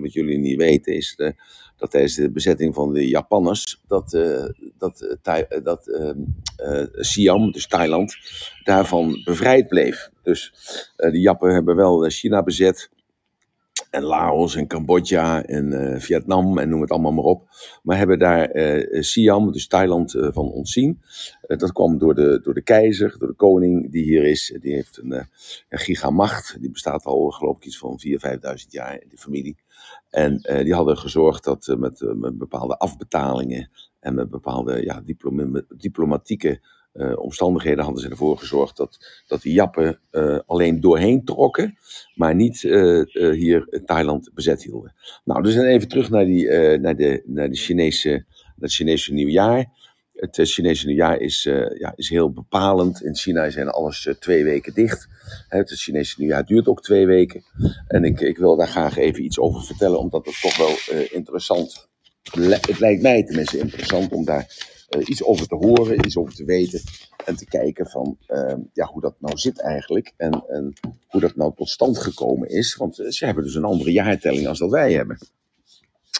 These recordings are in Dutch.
wat jullie niet weten is eh, dat tijdens de bezetting van de Japanners, dat, eh, dat, eh, eh, ehm, eh, Siam, dus Thailand, daarvan bevrijd bleef. Dus de Jappen hebben wel China bezet. En Laos en Cambodja en eh, Vietnam en noem het allemaal maar op. Maar hebben daar eh, Siam, dus Thailand, eh, van ontzien. Eh, dat kwam door de, door de keizer, door de koning die hier is. Die heeft een, eh, een gigamacht. Die bestaat al geloof ik iets van 4.000, 5.000 jaar in die familie. En eh, die hadden gezorgd dat eh, met, eh, met bepaalde afbetalingen en met bepaalde ja, diploma- diplomatieke eh, omstandigheden hadden ze ervoor gezorgd dat, dat de Jappen eh, alleen doorheen trokken, maar niet eh, hier Thailand bezet hielden. Nou, dus dan even terug naar, die, naar, de, naar, de Chinese, naar het Chinese nieuwjaar. Het Chinese nieuwjaar is, ja, is heel bepalend. In China zijn alles twee weken dicht. Het Chinese nieuwjaar duurt ook twee weken. En ik, ik wil daar graag even iets over vertellen, omdat het toch wel interessant Het lijkt mij tenminste interessant om daar iets over te horen, iets over te weten. En te kijken van eh, ja, hoe dat nou zit eigenlijk. En, en hoe dat nou tot stand gekomen is. Want eh, ze hebben dus een andere jaartelling als dat wij hebben.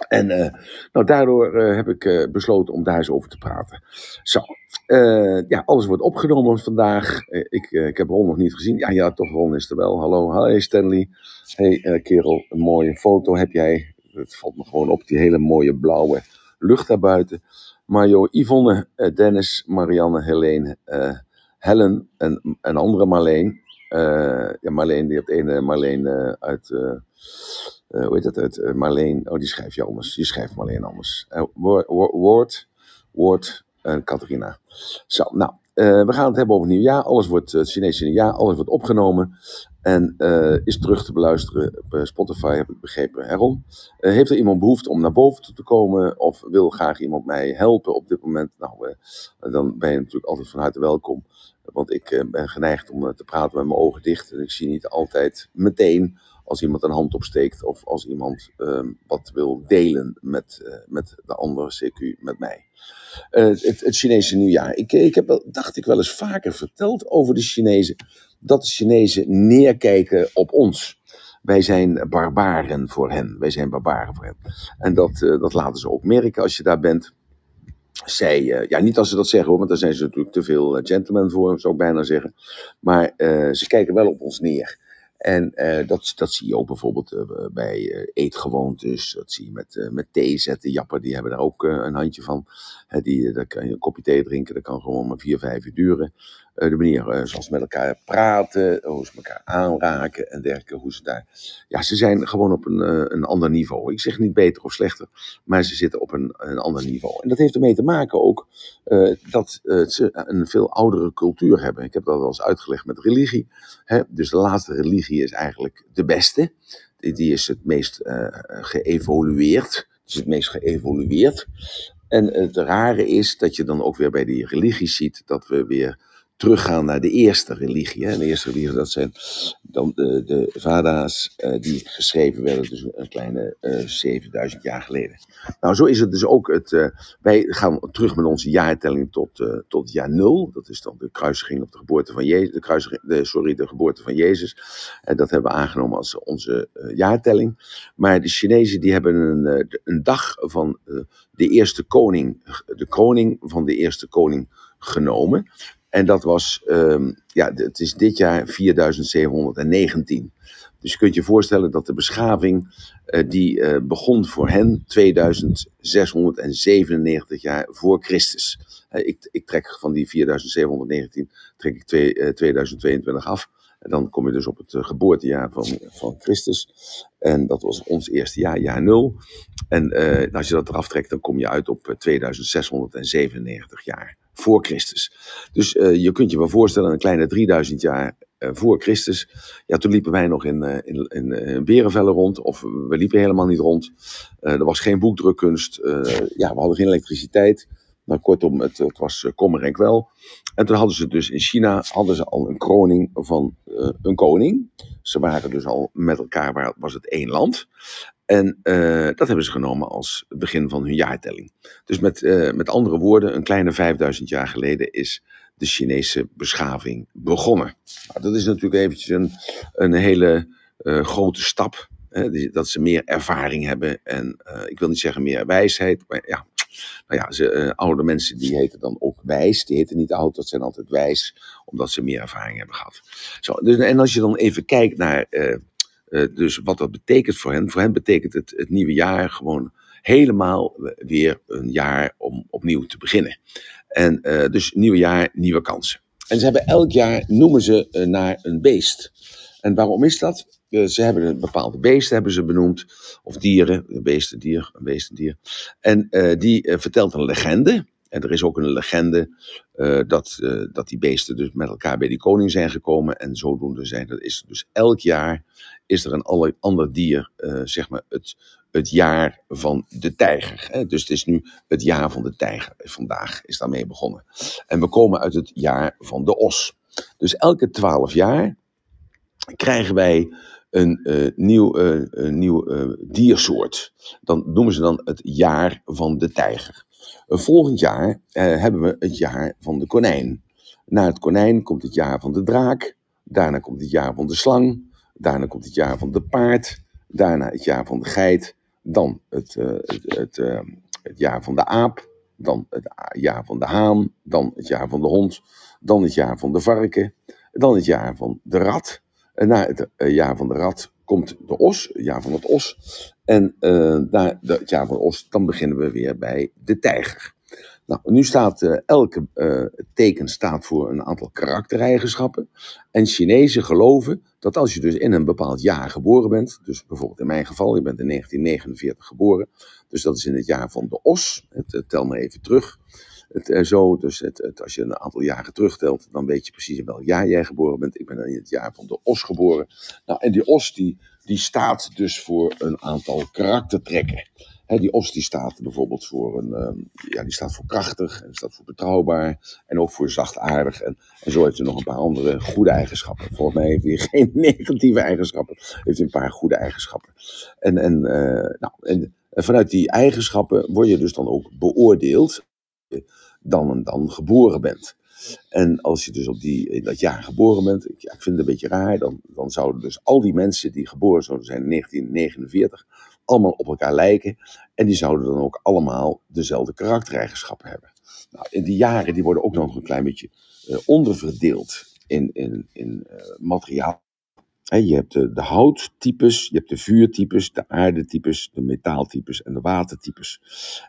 En eh, nou, daardoor eh, heb ik eh, besloten om daar eens over te praten. Zo, eh, ja, alles wordt opgenomen vandaag. Eh, ik, eh, ik heb Ron nog niet gezien. Ja, ja, toch, Ron is er wel. Hallo, hey Stanley. Hey eh, kerel, een mooie foto heb jij. Het valt me gewoon op, die hele mooie blauwe lucht daarbuiten. Maar joh, Yvonne, eh, Dennis, Marianne, Helene, eh, Helen en een andere Marleen. Eh, ja, Marleen, die hebt ene Marleen uit... hoe heet dat? Uit Marleen. Oh, die schrijf je anders. Die schrijft Marleen anders. Wo- Wo- Woord, Woord en Catharina. Zo, nou, we gaan het hebben over het nieuwjaar. Alles wordt, het Chinese nieuwjaar, alles wordt opgenomen. En eh, is terug te beluisteren op eh, Spotify, heb ik begrepen. Heron. Eh, heeft er iemand behoefte om naar boven toe te komen? Of wil graag iemand mij helpen op dit moment? Nou, dan ben je natuurlijk altijd van harte welkom. Want ik ben geneigd om te praten met mijn ogen dicht. En ik zie niet altijd meteen als iemand een hand opsteekt of als iemand ehm, wat wil delen met, met de andere CQ, met mij. Het, het Chinese nieuwjaar. Ik, ik heb dacht ik wel eens vaker verteld over de Chinezen, dat de Chinezen neerkijken op ons. Wij zijn barbaren voor hen. Wij zijn barbaren voor hen. En dat, eh, dat laten ze ook merken als je daar bent. Zij, eh, ja, niet als ze dat zeggen hoor, want daar zijn ze natuurlijk te veel eh, gentlemen voor, zou ik bijna zeggen. Maar ze kijken wel op ons neer. En dat, dat zie je ook bijvoorbeeld bij eh, eetgewoontes. Dat zie je met, met thee zetten. Jappen die hebben daar ook een handje van. Die, daar kan je een kopje thee drinken. Dat kan gewoon maar vier, vijf uur duren. Eh, de manier eh, zoals ze met elkaar praten. Hoe ze elkaar aanraken en dergelijke. Hoe ze daar... Ja, ze zijn gewoon op een, eh, een ander niveau. Ik zeg niet beter of slechter. Maar ze zitten op een, een ander niveau. En dat heeft ermee te maken ook dat ze een veel oudere cultuur hebben. Ik heb dat al eens uitgelegd met religie. Hè? Dus de laatste religie is eigenlijk de beste. Die, die is het meest eh, geëvolueerd. Is het meest geëvolueerd. En het rare is dat je dan ook weer bij die religies ziet dat we weer teruggaan naar de eerste religie. De eerste religie, dat zijn dan de, de Vada's eh, die geschreven werden dus een kleine eh 7000 jaar geleden. Nou, zo is het dus ook. Het, eh, wij gaan terug met onze jaartelling tot, tot jaar nul. Dat is dan de kruisiging of de geboorte van Jezus. De kruisiging, de, sorry, de geboorte van Jezus. En dat hebben we aangenomen als onze jaartelling. Maar de Chinezen die hebben een, een dag van de eerste koning, de kroning van de eerste koning genomen. En dat was, ehm, ja, het is dit jaar 4719. Dus je kunt je voorstellen dat de beschaving eh, die eh, begon voor hen 2697 jaar voor Christus. Eh, ik, ik trek van die 4719 trek ik twee, eh, 2022 af. En dan kom je dus op het geboortejaar van, van Christus. En dat was ons eerste jaar, jaar nul. En als je dat eraf trekt, dan kom je uit op eh, 2697 jaar voor Christus. Dus eh, je kunt je wel voorstellen, een kleine 3000 jaar eh, voor Christus. Ja, toen liepen wij nog in, eh, in, in, berenvellen rond. Of we liepen helemaal niet rond. Er was geen boekdrukkunst. Ja, we hadden geen elektriciteit. Nou, kortom, het, het was kommer en kwel. En toen hadden ze dus in China hadden ze al een kroning van een koning. Ze waren dus al met elkaar, was het één land. En eh, dat hebben ze genomen als begin van hun jaartelling. Dus met, eh, met andere woorden, een kleine 5000 jaar geleden is de Chinese beschaving begonnen. Nou, dat is natuurlijk eventjes een, een hele eh, grote stap. Hè, dat ze meer ervaring hebben en ik wil niet zeggen meer wijsheid, maar ja, nou ja, ze, oude mensen die heten dan ook wijs. Die heten niet oud, dat zijn altijd wijs, omdat ze meer ervaring hebben gehad. Zo, dus, en als je dan even kijkt naar dus wat dat betekent voor hen. Voor hen betekent het, het nieuwe jaar gewoon helemaal weer een jaar om opnieuw te beginnen. En uh, dus nieuw jaar, nieuwe kansen. En ze hebben elk jaar, noemen ze uh, naar een beest. En waarom is dat? Ze hebben een bepaalde beest hebben ze benoemd. Of dieren, een beest, een dier, een beest, een dier. En die vertelt een legende. Er is ook een legende dat, dat die beesten dus met elkaar bij die koning zijn gekomen. En zodoende zijn dat is dus elk jaar is er een ander dier, zeg maar, het, het jaar van de tijger. Dus het is nu het jaar van de tijger. Vandaag is daarmee begonnen. En we komen uit het jaar van de os. Dus elke twaalf jaar krijgen wij een uh, nieuw, een nieuw diersoort. Dan noemen ze dan het jaar van de tijger. Volgend jaar hebben we het jaar van de konijn. Na het konijn komt het jaar van de draak. Daarna komt het jaar van de slang. Daarna komt het jaar van de paard. Daarna het jaar van de geit dan het, uh, het, het, uh, het, jaar van de aap, dan het jaar van de haan, dan het jaar van de hond, dan het jaar van de varken, dan het jaar van de rat. En na het uh, jaar van de rat komt de os, het jaar van het os. En na het jaar van de os, dan beginnen we weer bij de tijger. Nou, nu staat uh, elke uh, teken staat voor een aantal karaktereigenschappen. En Chinezen geloven dat als je dus in een bepaald jaar geboren bent, dus bijvoorbeeld in mijn geval, je bent in 1949 geboren, dus dat is in het jaar van de os. Het, uh, tel maar even terug. Het, zo, dus het, het, als je een aantal jaren terugtelt, dan weet je precies in welk jaar jij geboren bent. Ik ben in het jaar van de os geboren. Nou, en die os die, die staat dus voor een aantal karaktertrekken die os die staat bijvoorbeeld voor een, ehm, ja, die staat voor krachtig en staat voor betrouwbaar en ook voor zachtaardig. En, en zo heeft hij nog een paar andere goede eigenschappen. Volgens mij heeft hij geen negatieve eigenschappen, heeft een paar goede eigenschappen. En, en, uh, nou, en vanuit die eigenschappen word je dus dan ook beoordeeld dan en dan geboren bent. En als je dus op die, in dat jaar geboren bent, ik, ik vind het een beetje raar, dan, dan zouden dus al die mensen die geboren zouden zijn in 1949 allemaal op elkaar lijken. En die zouden dan ook allemaal dezelfde karaktereigenschappen hebben. Nou, in die jaren die worden ook nog een klein beetje uh, onderverdeeld in, in, in uh, materiaal. Je hebt de, houttypes, je hebt de vuurtypes, de aardetypes, de metaaltypes en de watertypes.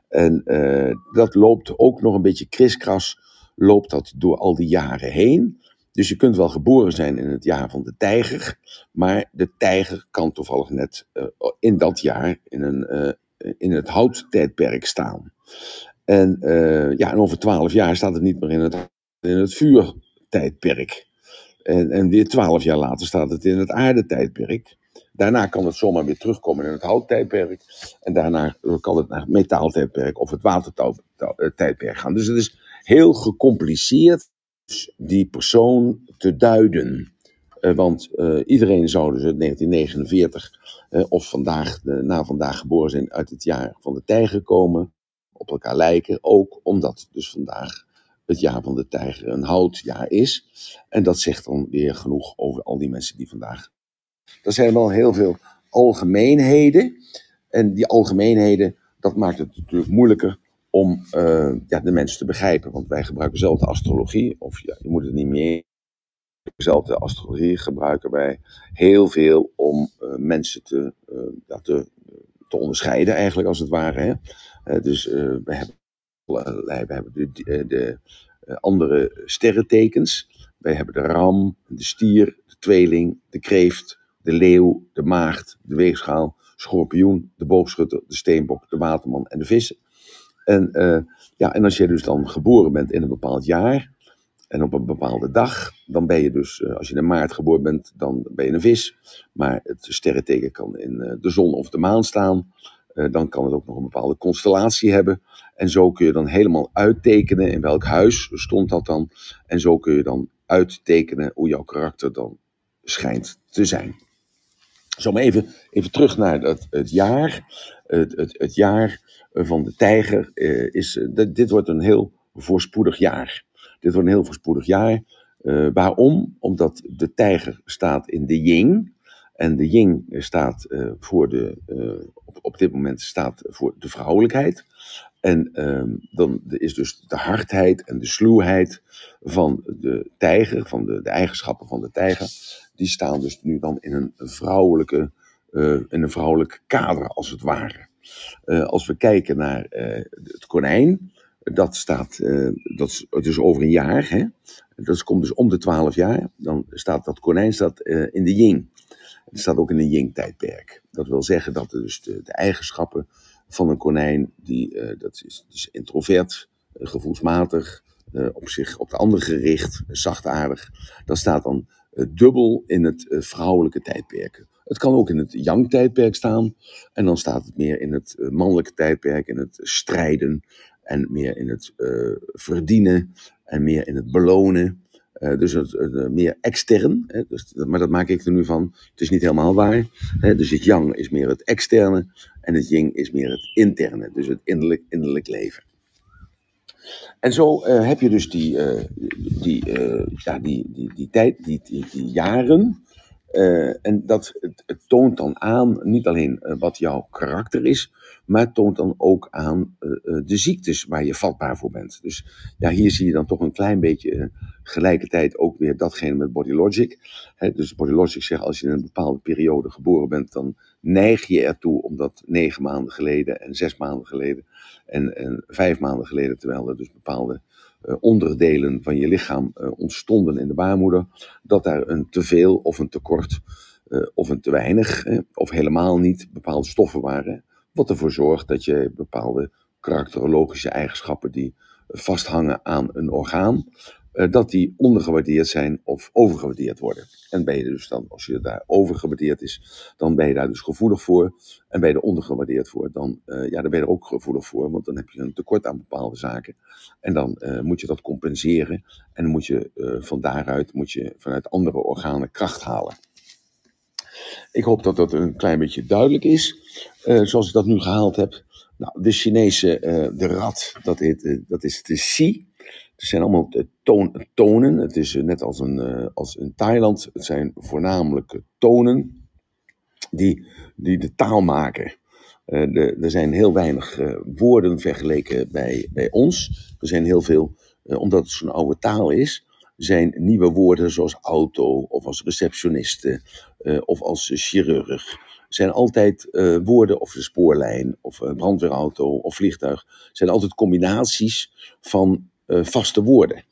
En uh, dat loopt ook nog een beetje kriskras, loopt dat door al die jaren heen. Dus je kunt wel geboren zijn in het jaar van de tijger, maar de tijger kan toevallig net uh, in dat jaar in, een, uh, in het houttijdperk staan. En, ja, en over twaalf jaar staat het niet meer in het, in het vuurtijdperk. En, en weer twaalf jaar later staat het in het aardetijdperk. Daarna kan het zomaar weer terugkomen in het houttijdperk. En daarna kan het naar het metaaltijdperk of het watertijdperk gaan. Dus het is heel gecompliceerd die persoon te duiden. Uh, want uh, iedereen zou dus in 1949 uh, of vandaag, na vandaag geboren zijn uit het jaar van de tijger komen, op elkaar lijken. Ook omdat dus vandaag het jaar van de tijger een houtjaar is. En dat zegt dan weer genoeg over al die mensen die vandaag. Er zijn wel heel veel algemeenheden. En die algemeenheden, dat maakt het natuurlijk moeilijker om uh, ja, de mensen te begrijpen. Want wij gebruiken zelf de astrologie, of ja, je moet het niet meer. Dezelfde astrologie gebruiken wij heel veel om uh, mensen te, ja, te, te, onderscheiden, eigenlijk als het ware. Hè? dus we hebben, we hebben de, de, de andere sterrentekens. Wij hebben de ram, de stier, de tweeling, de kreeft, de leeuw, de maagd, de weegschaal, schorpioen, de boogschutter, de steenbok, de waterman en de vissen. En, uh, ja, en als je dus dan geboren bent in een bepaald jaar en op een bepaalde dag, dan ben je dus, als je in maart geboren bent, dan ben je een vis. Maar het sterrenteken kan in de zon of de maan staan. Dan kan het ook nog een bepaalde constellatie hebben. En zo kun je dan helemaal uittekenen in welk huis stond dat dan. En zo kun je dan uittekenen hoe jouw karakter dan schijnt te zijn. Zo even, even terug naar het, het jaar. Het, het, jaar van de tijger uh, is. Uh, dit wordt een heel voorspoedig jaar. Dit wordt een heel voorspoedig jaar. Waarom? Omdat de tijger staat in de yin. En de yin staat uh, voor de, uh, op, op dit moment staat voor de vrouwelijkheid. En um, dan is dus de hardheid en de sluwheid van de tijger, van de, de eigenschappen van de tijger, die staan dus nu dan in een vrouwelijke, uh, in een vrouwelijk kader als het ware. als we kijken naar het konijn, dat staat, dat is dus over een jaar, hè? dat komt dus om de twaalf jaar, dan staat dat konijn staat, in de yin. Het staat ook in een yin-tijdperk. Dat wil zeggen dat dus de, eigenschappen van een konijn, die, uh, dat is, is introvert, uh, gevoelsmatig, uh, op zich op de ander gericht, zachtaardig. Dat staat dan dubbel in het vrouwelijke tijdperk. Het kan ook in het yang-tijdperk staan. En dan staat het meer in het mannelijke tijdperk, in het strijden. En meer in het verdienen. En meer in het belonen. Uh, dus het, uh, meer extern, hè, dus, maar dat maak ik er nu van. Het is niet helemaal waar. Hè, dus het yang is meer het externe en het yin is meer het interne, dus het innerlijk, innerlijk leven. En zo uh, heb je dus die, die, ja, die, die, die tijd, die, die, die jaren. En dat het, toont dan aan niet alleen wat jouw karakter is, maar het toont dan ook aan de ziektes waar je vatbaar voor bent. Dus ja, hier zie je dan toch een klein beetje Gelijkertijd ook weer datgene met Body Logic. Dus Body Logic zegt als je in een bepaalde periode geboren bent, dan neig je ertoe om dat negen maanden geleden en zes maanden geleden en, en vijf maanden geleden, terwijl er dus bepaalde onderdelen van je lichaam uh, ontstonden in de baarmoeder, dat daar een teveel of een tekort uh, of een te weinig of helemaal niet bepaalde stoffen waren. Wat ervoor zorgt dat je bepaalde karakterologische eigenschappen die vasthangen aan een orgaan, uh, dat die ondergewaardeerd zijn of overgewaardeerd worden. En ben je dus dan, als je daar overgewaardeerd is, dan ben je daar dus gevoelig voor. En ben je er ondergewaardeerd voor, dan, uh, ja, dan ben je er ook gevoelig voor, want dan heb je een tekort aan bepaalde zaken. En dan uh, moet je dat compenseren en moet je van daaruit, moet je vanuit andere organen kracht halen. Ik hoop dat dat een klein beetje duidelijk is, zoals ik dat nu gehaald heb. Nou, de Chinese, de rat, dat, dat is de Xi. Het zijn allemaal tonen. Het is eh, net als, een, uh, als in Thailand. Het zijn voornamelijk tonen die, die de taal maken. Er zijn heel weinig woorden vergeleken bij, bij ons. Er zijn heel veel, omdat het zo'n oude taal is, zijn nieuwe woorden zoals auto of als receptioniste of als chirurg zijn altijd woorden of de spoorlijn of brandweerauto of vliegtuig. zijn altijd combinaties van vaste woorden.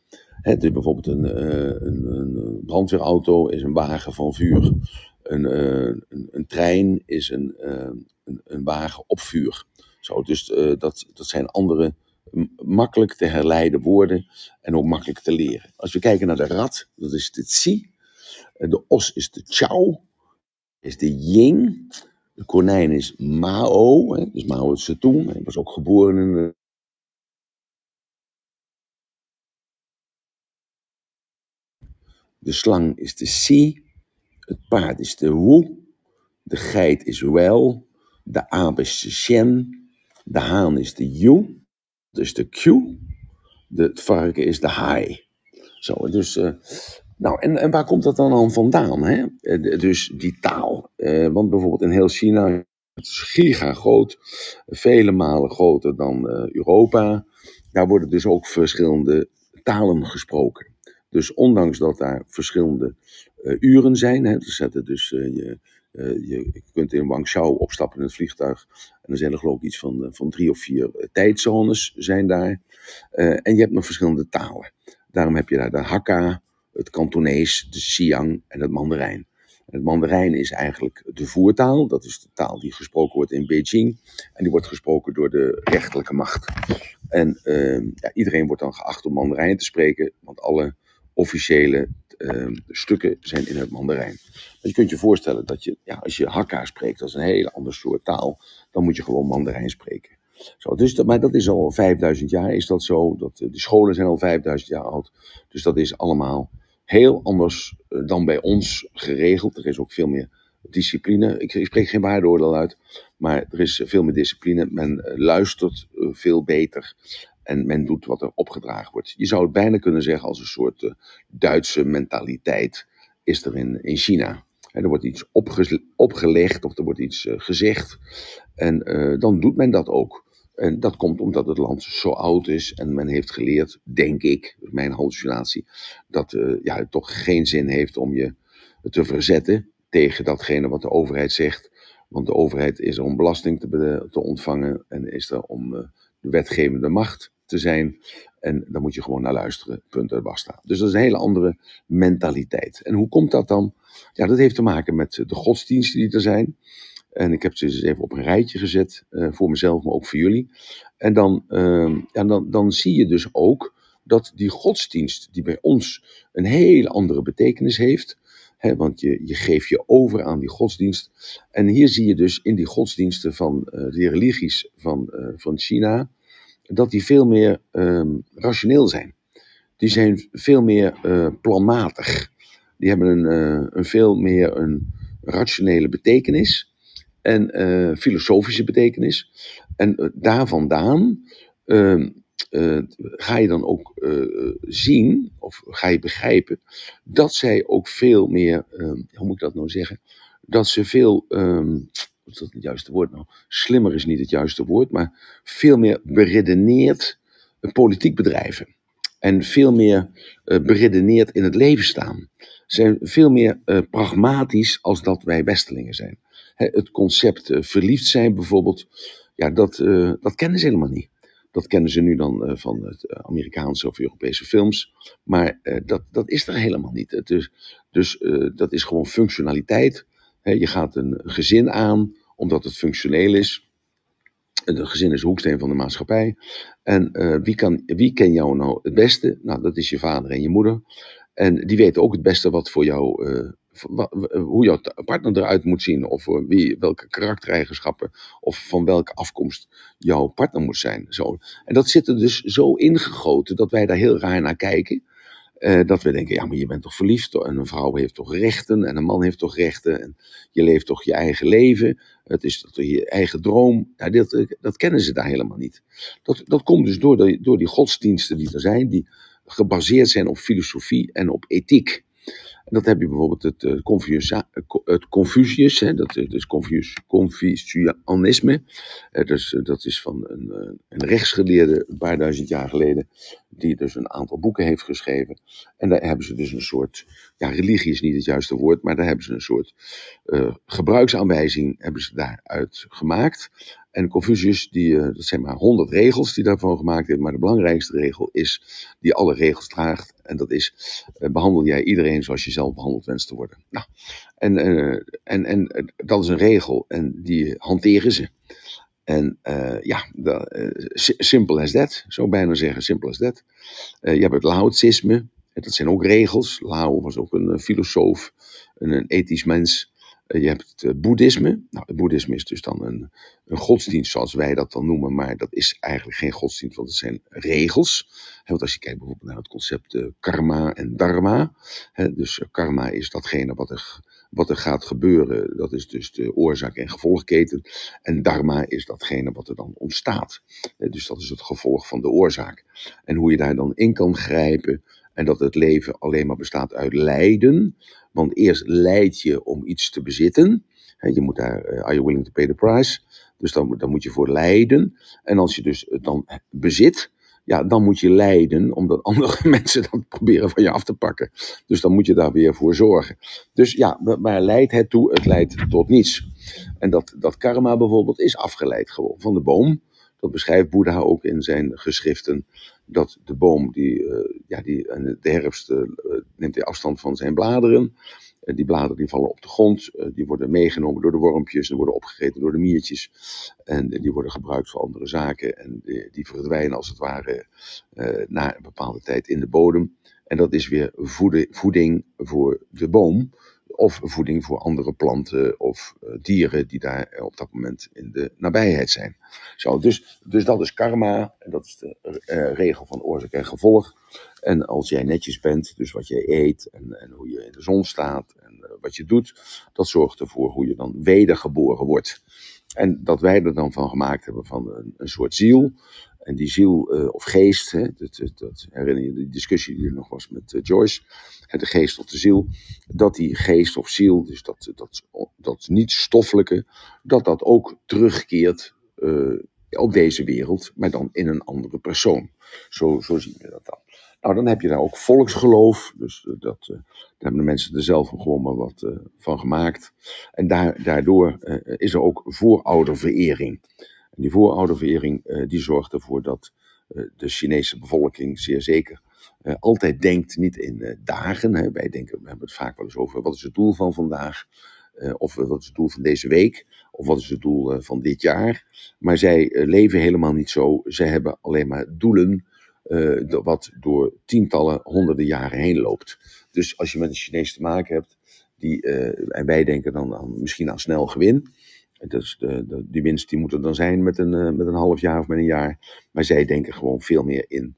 Dus bijvoorbeeld een, uh, een, een, brandweerauto is een wagen van vuur. Een, uh, een, een, trein is een, een, wagen op vuur. Zo, dus dat, dat zijn andere makkelijk te herleiden woorden en ook makkelijk te leren. Als we kijken naar de rat, dat is de tsi. De os is de chao. Is de ying. De konijn is Mao. Hè, dus Mao Zedong. Hij was ook geboren in De slang is de Si, het paard is de Wu, de geit is Wel, de aap is de Shen, de haan is de Yu, dus de Q, de, het varken is de Hai. Zo, dus, uh, nou, en, en waar komt dat dan aan vandaan? Hè? Uh, dus die taal. Uh, want bijvoorbeeld in heel China, het is giga groot, vele malen groter dan Europa. Daar worden dus ook verschillende talen gesproken. Dus ondanks dat daar verschillende uh, uren zijn, hè, dus, dus uh, je, uh, je kunt in Guangzhou opstappen in het vliegtuig en dan zijn er geloof ik iets van, van drie of vier tijdzones zijn daar. en je hebt nog verschillende talen. Daarom heb je daar de Hakka, het Kantonees, de Siang en het Mandarijn. Het Mandarijn is eigenlijk de voertaal. Dat is de taal die gesproken wordt in Beijing. En die wordt gesproken door de rechterlijke macht. En uh, ja, iedereen wordt dan geacht om Mandarijn te spreken. Want alle officiële uh, stukken zijn in het Mandarijn. Maar je kunt je voorstellen dat je, ja, als je Hakka spreekt, dat is een hele andere soort taal, dan moet je gewoon Mandarijn spreken. Zo, dus dat, maar dat is al 5000 jaar, is dat zo. Dat, uh, de scholen zijn al 5000 jaar oud. Dus dat is allemaal heel anders uh, dan bij ons geregeld. Er is ook veel meer discipline. Ik, ik spreek geen waardeoordeel uit, maar er is veel meer discipline. Men uh, luistert veel beter. En men doet wat er opgedragen wordt. Je zou het bijna kunnen zeggen als een soort uh, Duitse mentaliteit is er in, in China. er wordt iets opgelegd of er wordt iets gezegd. En dan doet men dat ook. En dat komt omdat het land zo oud is en men heeft geleerd, denk ik, mijn hallucinatie, dat ja, het toch geen zin heeft om je te verzetten tegen datgene wat de overheid zegt. Want de overheid is er om belasting te, te ontvangen en is er om de wetgevende macht te zijn. En daar moet je gewoon naar luisteren, punt en basta. Dus dat is een hele andere mentaliteit. En hoe komt dat dan? Ja, dat heeft te maken met de godsdiensten die er zijn. En ik heb ze dus even op een rijtje gezet, uh, voor mezelf, maar ook voor jullie. En dan, uh, ja, dan, dan zie je dus ook dat die godsdienst, die bij ons een hele andere betekenis heeft, want je, je geeft je over aan die godsdienst. En hier zie je dus in die godsdiensten van uh, religies van, van China, dat die veel meer um, rationeel zijn. Die zijn veel meer uh, planmatig. Die hebben een, een veel meer een rationele betekenis en filosofische betekenis. En daar vandaan ehm, ga je dan ook zien, of ga je begrijpen, dat zij ook veel meer, um, hoe moet ik dat nou zeggen, dat ze veel, is dat het juiste woord nou? Slimmer is niet het juiste woord, maar veel meer beredeneerd politiek bedrijven. En veel meer uh, beredeneerd in het leven staan. Zijn veel meer pragmatisch als dat wij Westelingen zijn. He, het concept verliefd zijn bijvoorbeeld, ja, dat, dat kennen ze helemaal niet. Dat kennen ze nu dan van het eh, Amerikaanse of Europese films. Maar dat, dat is er helemaal niet. Dus, dus dat is gewoon functionaliteit. je gaat een gezin aan omdat het functioneel is. Een gezin is hoeksteen van de maatschappij. En wie, kan, wie ken jou nou het beste? Nou, dat is je vader en je moeder. En die weten ook het beste wat voor jou hoe jouw partner eruit moet zien, of wie, welke karaktereigenschappen, of van welke afkomst jouw partner moet zijn. Zo. En dat zit er dus zo ingegoten dat wij daar heel raar naar kijken. Uh, dat we denken, ja, maar je bent toch verliefd en een vrouw heeft toch rechten en een man heeft toch rechten en je leeft toch je eigen leven. Het is toch je eigen droom. Ja, dat, dat kennen ze daar helemaal niet. Dat, dat komt dus door, door die godsdiensten die er zijn, die gebaseerd zijn op filosofie en op ethiek. Dat heb je bijvoorbeeld het, uh, Confucius, het Confucius, hè, dat is Confucius, Confucianisme. Uh, dus, dat is van een, een rechtsgeleerde een paar duizend jaar geleden, die dus een aantal boeken heeft geschreven. En daar hebben ze dus een soort, ja, religie is niet het juiste woord, maar daar hebben ze een soort gebruiksaanwijzing hebben ze daaruit gemaakt. En Confucius, die, uh, dat zijn maar honderd regels die daarvan gemaakt heeft. Maar de belangrijkste regel is, die alle regels draagt. En dat is, uh, behandel jij iedereen zoals je zelf behandeld wenst te worden. Nou, en, uh, en, en dat is een regel en die hanteren ze. En ja, simpel as that, zou ik bijna zeggen, simpel as that. je hebt het Laotisme, dat zijn ook regels. Lao was ook een filosoof, een ethisch mens. Je hebt het eh, boeddhisme. Nou, het boeddhisme is dus dan een, een, godsdienst zoals wij dat dan noemen, maar dat is eigenlijk geen godsdienst, want het zijn regels. Want als je kijkt bijvoorbeeld naar het concept uh, karma en dharma, dus eh, karma is datgene wat er, wat er gaat gebeuren, dat is dus de oorzaak- en gevolgketen. En dharma is datgene wat er dan ontstaat. Dus dat is het gevolg van de oorzaak. En hoe je daar dan in kan grijpen, en dat het leven alleen maar bestaat uit lijden. Want eerst leid je om iets te bezitten. Je moet daar, uh, are you willing to pay the price? Dus dan, dan moet je voor lijden. En als je dus dan bezit, ja, dan moet je lijden, omdat andere mensen dat proberen van je af te pakken. Dus dan moet je daar weer voor zorgen. Dus ja, waar leidt het toe? Het leidt tot niets. En dat, dat karma bijvoorbeeld is afgeleid gewoon van de boom. Dat beschrijft Boeddha ook in zijn geschriften. Dat de boom, die, uh, ja, die in de herfst uh, neemt hij afstand van zijn bladeren. Die bladeren die vallen op de grond. die worden meegenomen door de wormpjes. En worden opgegeten door de miertjes. En die worden gebruikt voor andere zaken. En die, die verdwijnen als het ware na een bepaalde tijd in de bodem. En dat is weer voeding voor de boom of voeding voor andere planten of uh, dieren die daar op dat moment in de nabijheid zijn. Zo, dus, dus dat is karma, en dat is de uh, regel van oorzaak en gevolg. En als jij netjes bent, dus wat je eet en, en hoe je in de zon staat en wat je doet, dat zorgt ervoor hoe je dan wedergeboren wordt. En dat wij er dan van gemaakt hebben van een, een soort ziel, En die ziel of geest, hè, dat, dat, herinner je die discussie die er nog was met Joyce, de geest of de ziel, dat die geest of ziel, dus dat, dat, dat niet stoffelijke, dat dat ook terugkeert op deze wereld, maar dan in een andere persoon. Zo, zo zien we dat dan. Nou, dan heb je daar ook volksgeloof. Dus eh, dat, uh, daar hebben de mensen er zelf gewoon maar wat uh, van gemaakt. En daar, daardoor is er ook voorouderverering. En die voorouderverering die zorgt ervoor dat de Chinese bevolking zeer zeker altijd denkt niet in dagen. Wij denken, we hebben het vaak wel eens over wat is het doel van vandaag. of wat is het doel van deze week. Of wat is het doel van dit jaar. Maar zij leven helemaal niet zo. Zij hebben alleen maar doelen uh, wat door tientallen, honderden jaren heen loopt. Dus als je met een Chinees te maken hebt, die, uh, en wij denken dan aan, misschien aan snel gewin. Dus de, die winst die moet er dan zijn met een, uh, met een half jaar of met een jaar. Maar zij denken gewoon veel meer in,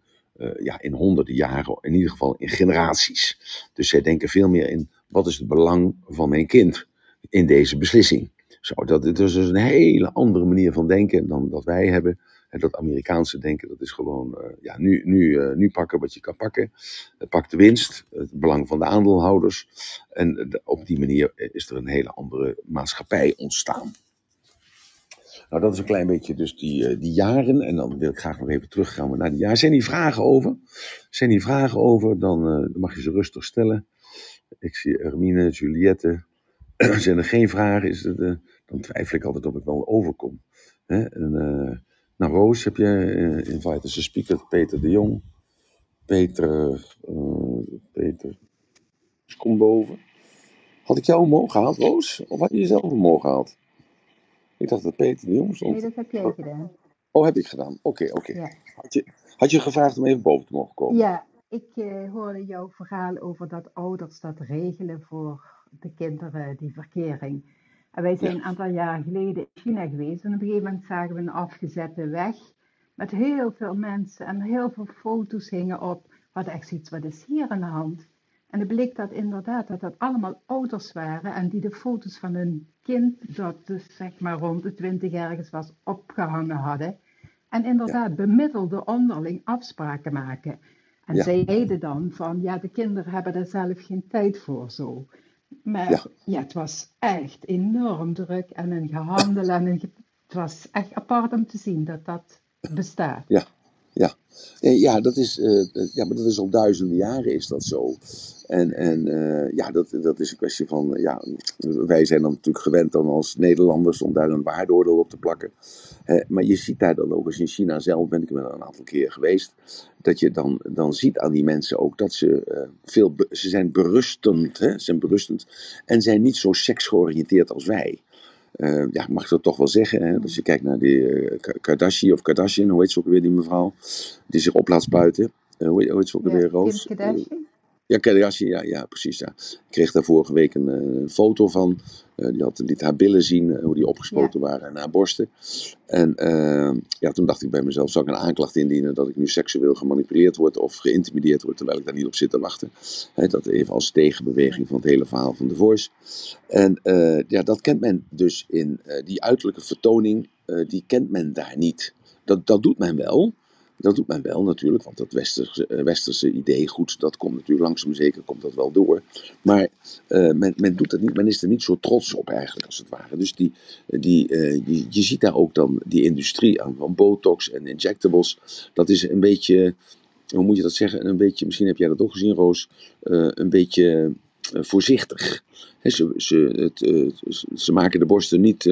ja, in honderden jaren, in ieder geval in generaties. Dus zij denken veel meer in wat is het belang van mijn kind in deze beslissing. Zo, dat, dat is dus een hele andere manier van denken dan dat wij hebben. En dat Amerikaanse denken, dat is gewoon, uh, ja, nu, nu, uh, nu pakken wat je kan pakken. Uh, pak de winst, het belang van de aandeelhouders. En op die manier is er een hele andere maatschappij ontstaan. Nou, dat is een klein beetje dus die, die jaren. En dan wil ik graag nog even teruggaan naar die jaren. Zijn die vragen over? Zijn die vragen over, dan, dan mag je ze rustig stellen. Ik zie Hermine, Juliette. Zijn er geen vragen, is het, dan twijfel ik altijd of ik wel overkom. Hè? En, nou, Roos, heb je uh, invite as a speaker Peter de Jong. Peter, uh, Peter, kom boven. Had ik jou omhoog gehaald, Roos? Of had je jezelf omhoog gehaald? Ik dacht dat Peter de Jong stond. Nee, dat heb jij gedaan. Oh, heb ik gedaan. Oké, okay, oké. Okay. Ja. Had, je, had je gevraagd om even boven te mogen komen? Ja, ik uh, hoorde jouw verhaal over dat ouders dat regelen voor de kinderen, die verkering. En wij zijn een aantal jaar geleden in China geweest. En op een gegeven moment zagen we een afgezette weg. Met heel veel mensen en heel veel foto's hingen op. Wat echt zoiets, wat is hier aan de hand? En het bleek dat inderdaad dat dat allemaal ouders waren. En die de foto's van hun kind, dat dus zeg maar rond de twintig ergens was, opgehangen hadden. En inderdaad ja. bemiddelde onderling afspraken maken. En ja. zij zeiden dan van, ja, de kinderen hebben daar zelf geen tijd voor zo. Maar ja. ja. het was echt enorm druk en een gehandel en een het was echt apart om te zien dat dat bestaat. Ja, ja. Ja, dat is, uh, ja, maar dat is al duizenden jaren is dat zo. En, en uh, ja, dat, dat is een kwestie van, ja, wij zijn dan natuurlijk gewend dan als Nederlanders om daar een waardeoordeel op te plakken. Uh, maar je ziet daar dan ook eens in China zelf, ben ik er een aantal keer geweest, dat je dan, dan ziet aan die mensen ook dat ze veel, ze zijn berustend, hè, zijn berustend en zijn niet zo seksgeoriënteerd als wij. Uh, ja, mag ik dat toch wel zeggen. Hè? Als je kijkt naar die uh, Kardashian of Kardashian, hoe heet ze ook weer die mevrouw, die zich op laat spuiten. Uh, hoe, heet ze ook ja, weer, Roos? Kardashian? Ja, Kardashian, ja, ja, precies. Ja. Ik kreeg daar vorige week een, een foto van. Uh, die had, liet haar billen zien, uh, hoe die opgespoten ja. waren en haar borsten. En uh, ja, toen dacht ik bij mezelf, zou ik een aanklacht indienen dat ik nu seksueel gemanipuleerd word of geïntimideerd word, terwijl ik daar niet op zit te wachten. He, dat even als tegenbeweging van het hele verhaal van The Voice. En ja, dat kent men dus in die uiterlijke vertoning, die kent men daar niet. Dat, dat doet men wel, dat doet men wel natuurlijk, want dat westerse, westerse idee, goed, dat komt natuurlijk langzaam zeker, komt dat wel door. Maar uh, men, men doet dat niet, men is er niet zo trots op eigenlijk, als het ware. Dus die, die, uh, die, je ziet daar ook dan die industrie aan van botox en injectables. Dat is een beetje, hoe moet je dat zeggen, een beetje, misschien heb jij dat ook gezien Roos, een beetje voorzichtig. Ze, ze, het, ze maken de borsten niet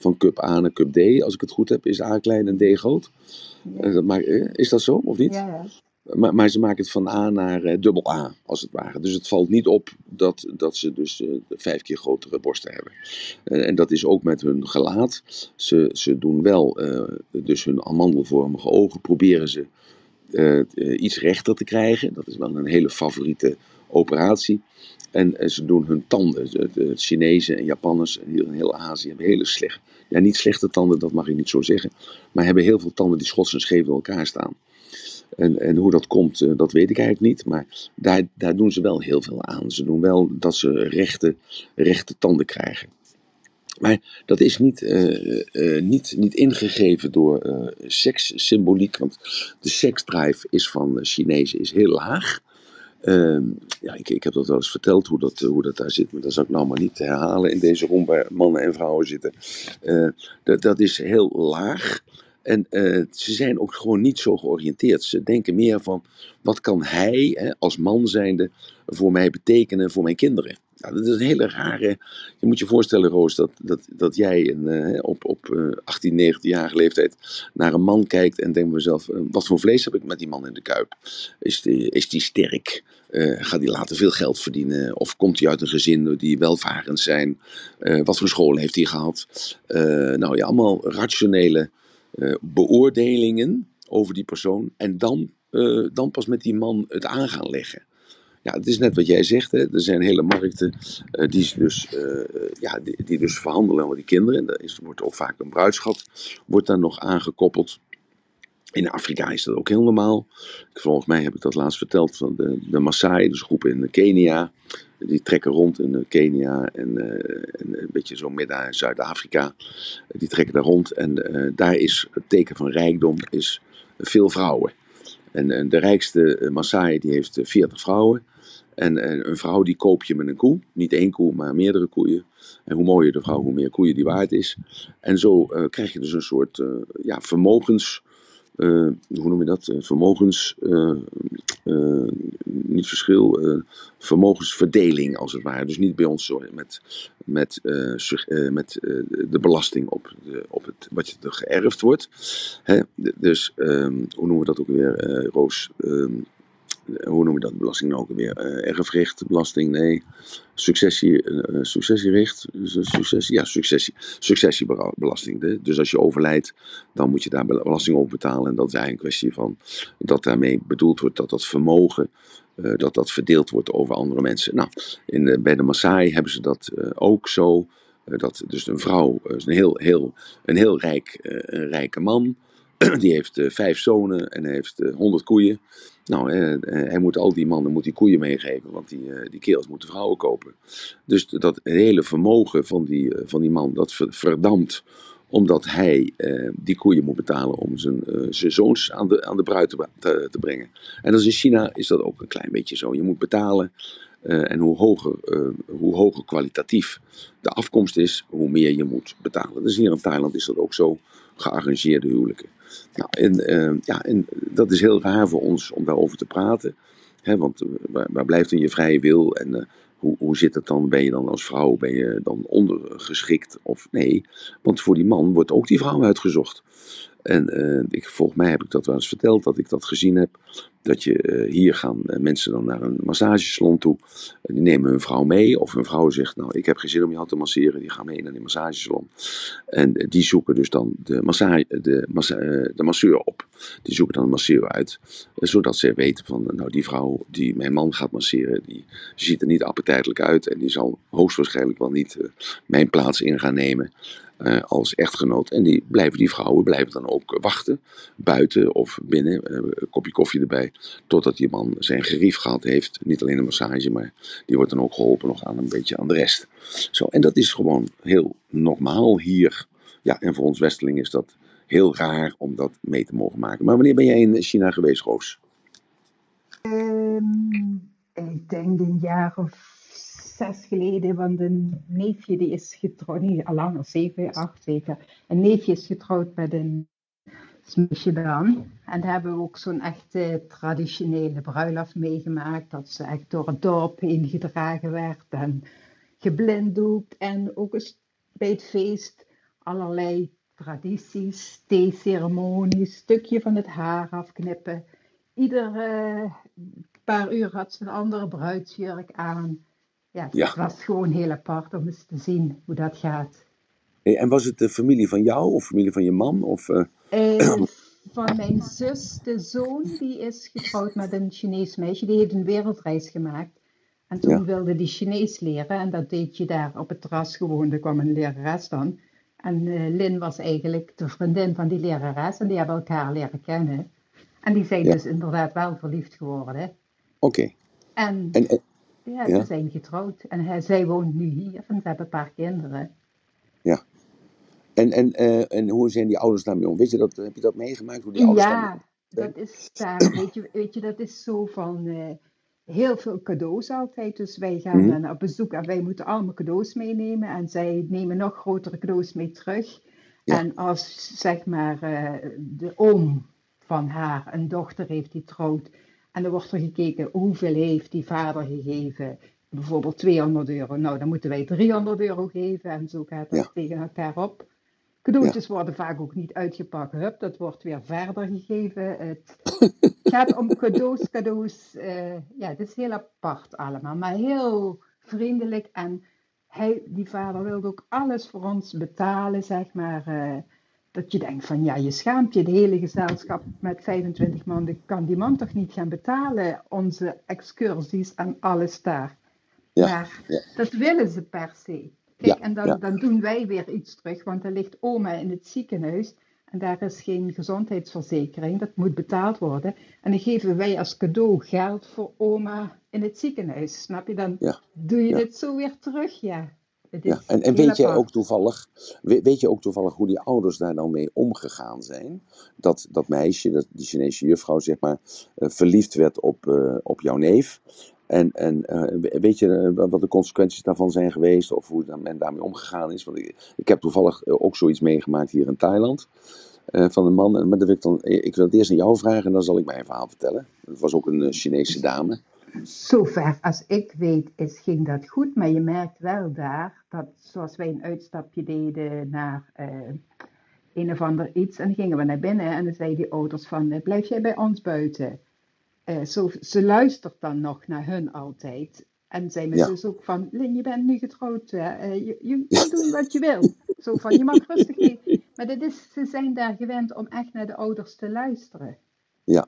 van cup A naar cup D, als ik het goed heb, is A klein en D groot. Ja. Maar, is dat zo, of niet? Ja, ja. Maar, maar, ze maken het van A naar uh, dubbel A, als het ware. Dus het valt niet op dat, dat ze dus uh, vijf keer grotere borsten hebben. Uh, en dat is ook met hun gelaat. Ze, ze doen wel, dus hun amandelvormige ogen proberen ze iets rechter te krijgen. Dat is wel een hele favoriete operatie. En ze doen hun tanden. De Chinezen en Japanners en in heel Azië hebben hele slechte, ja niet slechte tanden, dat mag ik niet zo zeggen. Maar hebben heel veel tanden die schots en scheef door elkaar staan. En, en hoe dat komt, eh, dat weet ik eigenlijk niet. Maar daar, daar doen ze wel heel veel aan. Ze doen wel dat ze rechte, rechte tanden krijgen. Maar dat is niet, eh, eh, niet, niet ingegeven door eh, sekssymboliek, want de seksdrive is van Chinezen is heel laag. Ehm, ja, ik, ik heb dat wel eens verteld hoe dat, hoe dat daar zit, maar dat zal ik nou maar niet herhalen in deze room waar mannen en vrouwen zitten. dat, dat is heel laag. En ze zijn ook gewoon niet zo georiënteerd. Ze denken meer van, wat kan hij hè, als man zijnde voor mij betekenen voor mijn kinderen? Dat is een hele rare. Je moet je voorstellen, Roos, dat, dat, dat jij een, uh, op, op uh, 18, 19-jarige leeftijd naar een man kijkt en denkt bij mezelf: uh, wat voor vlees heb ik met die man in de kuip? Is die, is die sterk? Uh, gaat hij later veel geld verdienen? Of komt hij uit een gezin die welvarend zijn? Uh, wat voor school heeft hij gehad? nou ja, allemaal rationele beoordelingen over die persoon. En dan, dan pas met die man het aan gaan leggen. Het is net wat jij zegt. Hè. Er zijn hele markten uh, die, dus, uh, ja, die, dus verhandelen over die kinderen. En daar wordt ook vaak een bruidschat wordt daar nog aangekoppeld. In Afrika is dat ook heel normaal. Volgens mij heb ik dat laatst verteld van de, de Maasai, dus groepen in Kenia. Die trekken rond in Kenia en, en een beetje zo midden Zuid-Afrika. Die trekken daar rond en daar is het teken van rijkdom is veel vrouwen. En, en de rijkste Maasai die heeft 40 vrouwen. En, een vrouw die koop je met een koe. Niet één koe, maar meerdere koeien. En hoe mooier de vrouw, hoe meer koeien die waard is. En zo uh, krijg je dus een soort uh, ja, vermogens. Uh, hoe noem je dat? vermogens. niet verschil. vermogensverdeling als het ware. Dus niet bij ons zo met, met, met de belasting op, de, op het, wat je er geërfd wordt. Hè? Dus um, hoe noemen we dat ook weer, Roos? Um, hoe noem je dat, belasting nou ook weer? Uh, erfrecht, belasting, nee. Successie, uh, successierecht, successie, ja, successie, successiebelasting. Dus als je overlijdt, dan moet je daar belasting over betalen. En dat is eigenlijk een kwestie van dat daarmee bedoeld wordt dat dat vermogen, dat dat verdeeld wordt over andere mensen. Nou, in de, bij de Maasai hebben ze dat ook zo. dat dus een vrouw, is een heel, heel, een heel rijk, een rijke man, die heeft vijf zonen en heeft honderd koeien. Nou, eh, hij moet al die mannen moet die koeien meegeven, want die, eh, die kerels moeten vrouwen kopen. Dus dat hele vermogen van die, eh, van die man, dat verdampt omdat hij eh, die koeien moet betalen om zijn, zijn zoons aan de, aan de bruid te, te, brengen. En als in China is dat ook een klein beetje zo. Je moet betalen en hoe hoger, hoe hoger kwalitatief de afkomst is, hoe meer je moet betalen. Dus hier in Thailand is dat ook zo, gearrangeerde huwelijken. Nou, en, uh, ja, en dat is heel raar voor ons om daarover te praten. Hè, want waar, waar, blijft dan je vrije wil? En uh, hoe, hoe zit het dan? Ben je dan als vrouw ben je dan ondergeschikt of nee? Want voor die man wordt ook die vrouw uitgezocht. En uh, ik, volgens mij heb ik dat wel eens verteld, dat ik dat gezien heb. Dat je uh, hier gaan uh, mensen dan naar een massagesalon toe. die nemen hun vrouw mee. Of hun vrouw zegt, nou ik heb geen zin om jou te masseren. Die gaan mee naar die massagesalon. En die zoeken dus dan de, massage, de, massa, de masseur op. Die zoeken dan een masseur uit. zodat ze weten van, nou die vrouw die mijn man gaat masseren. Die ziet er niet appetijtelijk uit. En die zal hoogstwaarschijnlijk wel niet mijn plaats in gaan nemen uh, als echtgenoot. En die, blijven, die vrouwen blijven dan ook wachten, buiten of binnen, uh, een kopje koffie erbij, totdat die man zijn gerief gehad heeft. Niet alleen een massage, maar die wordt dan ook geholpen nog aan een beetje aan de rest. Zo, en dat is gewoon heel normaal hier. Ja, en voor ons Westeling is dat heel raar om dat mee te mogen maken. Maar wanneer ben jij in China geweest, Roos? Um, ik denk een jaar of zes geleden, want een neefje die is getrouwd, niet al langer, zeven, acht zeker. Een neefje is getrouwd met een smeesje dan. En daar hebben we ook zo'n echte traditionele bruiloft meegemaakt. Dat ze echt door het dorp heen gedragen werd en geblinddoekt. En ook bij het feest allerlei tradities, theeceremonies, stukje van het haar afknippen. Iedere paar uur had ze een andere bruidsjurk aan. Ja, het was gewoon heel apart om eens te zien hoe dat gaat. En was het de familie van jou of familie van je man? Of, uh... Uh, van mijn zus, de zoon, die is getrouwd met een Chinees meisje. Die heeft een wereldreis gemaakt. En toen wilde die Chinees leren. En dat deed je daar op het terras gewoon. Er kwam een lerares dan. En uh, Lin was eigenlijk de vriendin van die lerares. En die hebben elkaar leren kennen. En die zijn dus inderdaad wel verliefd geworden. Oké. En, en, ja, ze zijn getrouwd. En hij, zij woont nu hier en ze hebben een paar kinderen. Ja. En, en, eh, en hoe zijn die ouders daarmee om? Weet je dat, heb je dat meegemaakt? Hoe die ouders daarmee Ja, dat is daar, weet je, weet je, dat is zo van eh, heel veel cadeaus altijd. Dus wij gaan Mhm. dan op bezoek en wij moeten allemaal cadeaus meenemen. En zij nemen nog grotere cadeaus mee terug. Ja. En als zeg maar eh, de oom van haar een dochter heeft die trouwt. En dan wordt er gekeken hoeveel heeft die vader gegeven. Bijvoorbeeld 200 euro. Nou, dan moeten wij 300 euro geven. En zo gaat dat Ja. tegen elkaar op. Cadeautjes worden vaak ook niet uitgepakt. Hup, dat wordt weer verder gegeven. Het gaat om cadeaus, cadeaus. eh, ja, het is heel apart allemaal, maar heel vriendelijk. En hij, die vader wilde ook alles voor ons betalen, zeg maar. eh, dat je denkt van, ja, je schaamt je. De hele gezelschap met 25 man, die kan die man toch niet gaan betalen? Onze excursies en alles daar. Ja, Maar ja. dat willen ze per se. Kijk, Ja, en dan, dan doen wij weer iets terug, want er ligt oma in het ziekenhuis en daar is geen gezondheidsverzekering, dat moet betaald worden. En dan geven wij als cadeau geld voor oma in het ziekenhuis. Snap je? Dan doe je dit zo weer terug, ja. Ja, en, en weet jij apart. ook toevallig, weet, weet je ook toevallig hoe die ouders daar nou mee omgegaan zijn? Dat, dat meisje, dat, die Chinese juffrouw, zeg maar, eh, verliefd werd op, eh, op jouw neef. En, en eh, weet je wat de consequenties daarvan zijn geweest? Of hoe men daarmee omgegaan is? Want ik, ik heb toevallig ook zoiets meegemaakt hier in Thailand. van een man. Maar dat wil ik, dan, ik wil het eerst aan jou vragen en dan zal ik mijn verhaal vertellen. Het was ook een Chinese dame. Zover als ik weet is, ging dat goed, maar je merkt wel daar dat zoals wij een uitstapje deden naar eh, een of ander iets en gingen we naar binnen en dan zeiden die ouders van eh, blijf jij bij ons buiten. Eh, zo, ze luistert dan nog naar hun altijd. En zei mijn Ja. zus ook van, Lin, je bent nu getrouwd, je, je kunt doen wat je wil. Zo van, je mag rustig leven. Maar dat is, ze zijn daar gewend om echt naar de ouders te luisteren. Ja.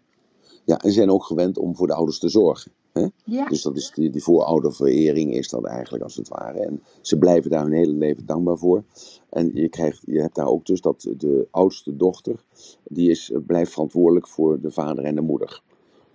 Ja, en ze zijn ook gewend om voor de ouders te zorgen. Hè? Ja, Dus dat is die, die voorouderverering is dat eigenlijk als het ware. En ze blijven daar hun hele leven dankbaar voor. En je, krijgt, je hebt daar ook dus dat de oudste dochter, die is, blijft verantwoordelijk voor de vader en de moeder.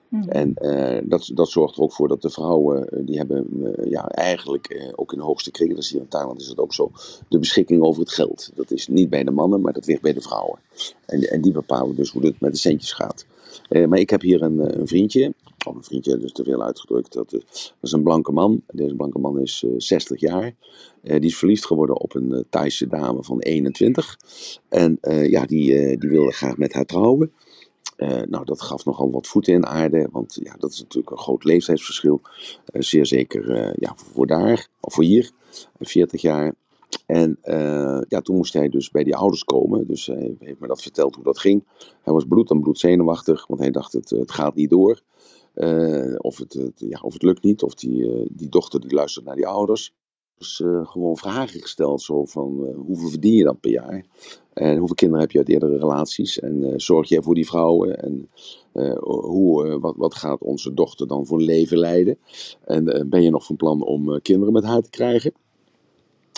Mhm. En eh, dat, dat zorgt er ook voor dat de vrouwen, eh, die hebben eh, ja, eigenlijk eh, ook in de hoogste kringen, dat is hier in Thailand is dat ook zo, de beschikking over het geld. Dat is niet bij de mannen, maar dat ligt bij de vrouwen. En, en die bepalen dus hoe het met de centjes gaat. Eh, maar ik heb hier een, eh, een vriendje, of een vriendje, dus te veel uitgedrukt. Dat is, dat is een blanke man. Deze blanke man is eh, 60 jaar. Eh, die is verliefd geworden op een eh, Thaise dame van 21. En eh, ja, die, eh, die wilde graag met haar trouwen. Eh, nou, dat gaf nogal wat voeten in aarde, want ja, dat is natuurlijk een groot leeftijdsverschil. Eh, zeer zeker eh, ja, voor daar, of voor hier, 40 jaar. En eh, ja, toen moest hij dus bij die ouders komen. Dus hij heeft me dat verteld hoe dat ging. Hij was bloed en bloed zenuwachtig, want hij dacht het, het gaat niet door. Eh, of, het, het- ja, of het lukt niet, of die, eh, die dochter die luistert naar die ouders. Dus eh, gewoon vragen gesteld, zo van eh, hoeveel verdien je dan per jaar? En hoeveel kinderen heb je uit eerdere relaties? En eh, zorg jij voor die vrouwen? En eh, hoe, eh, wat, wat gaat onze dochter dan voor leven leiden? En eh, ben je nog van plan om eh, kinderen met haar te krijgen?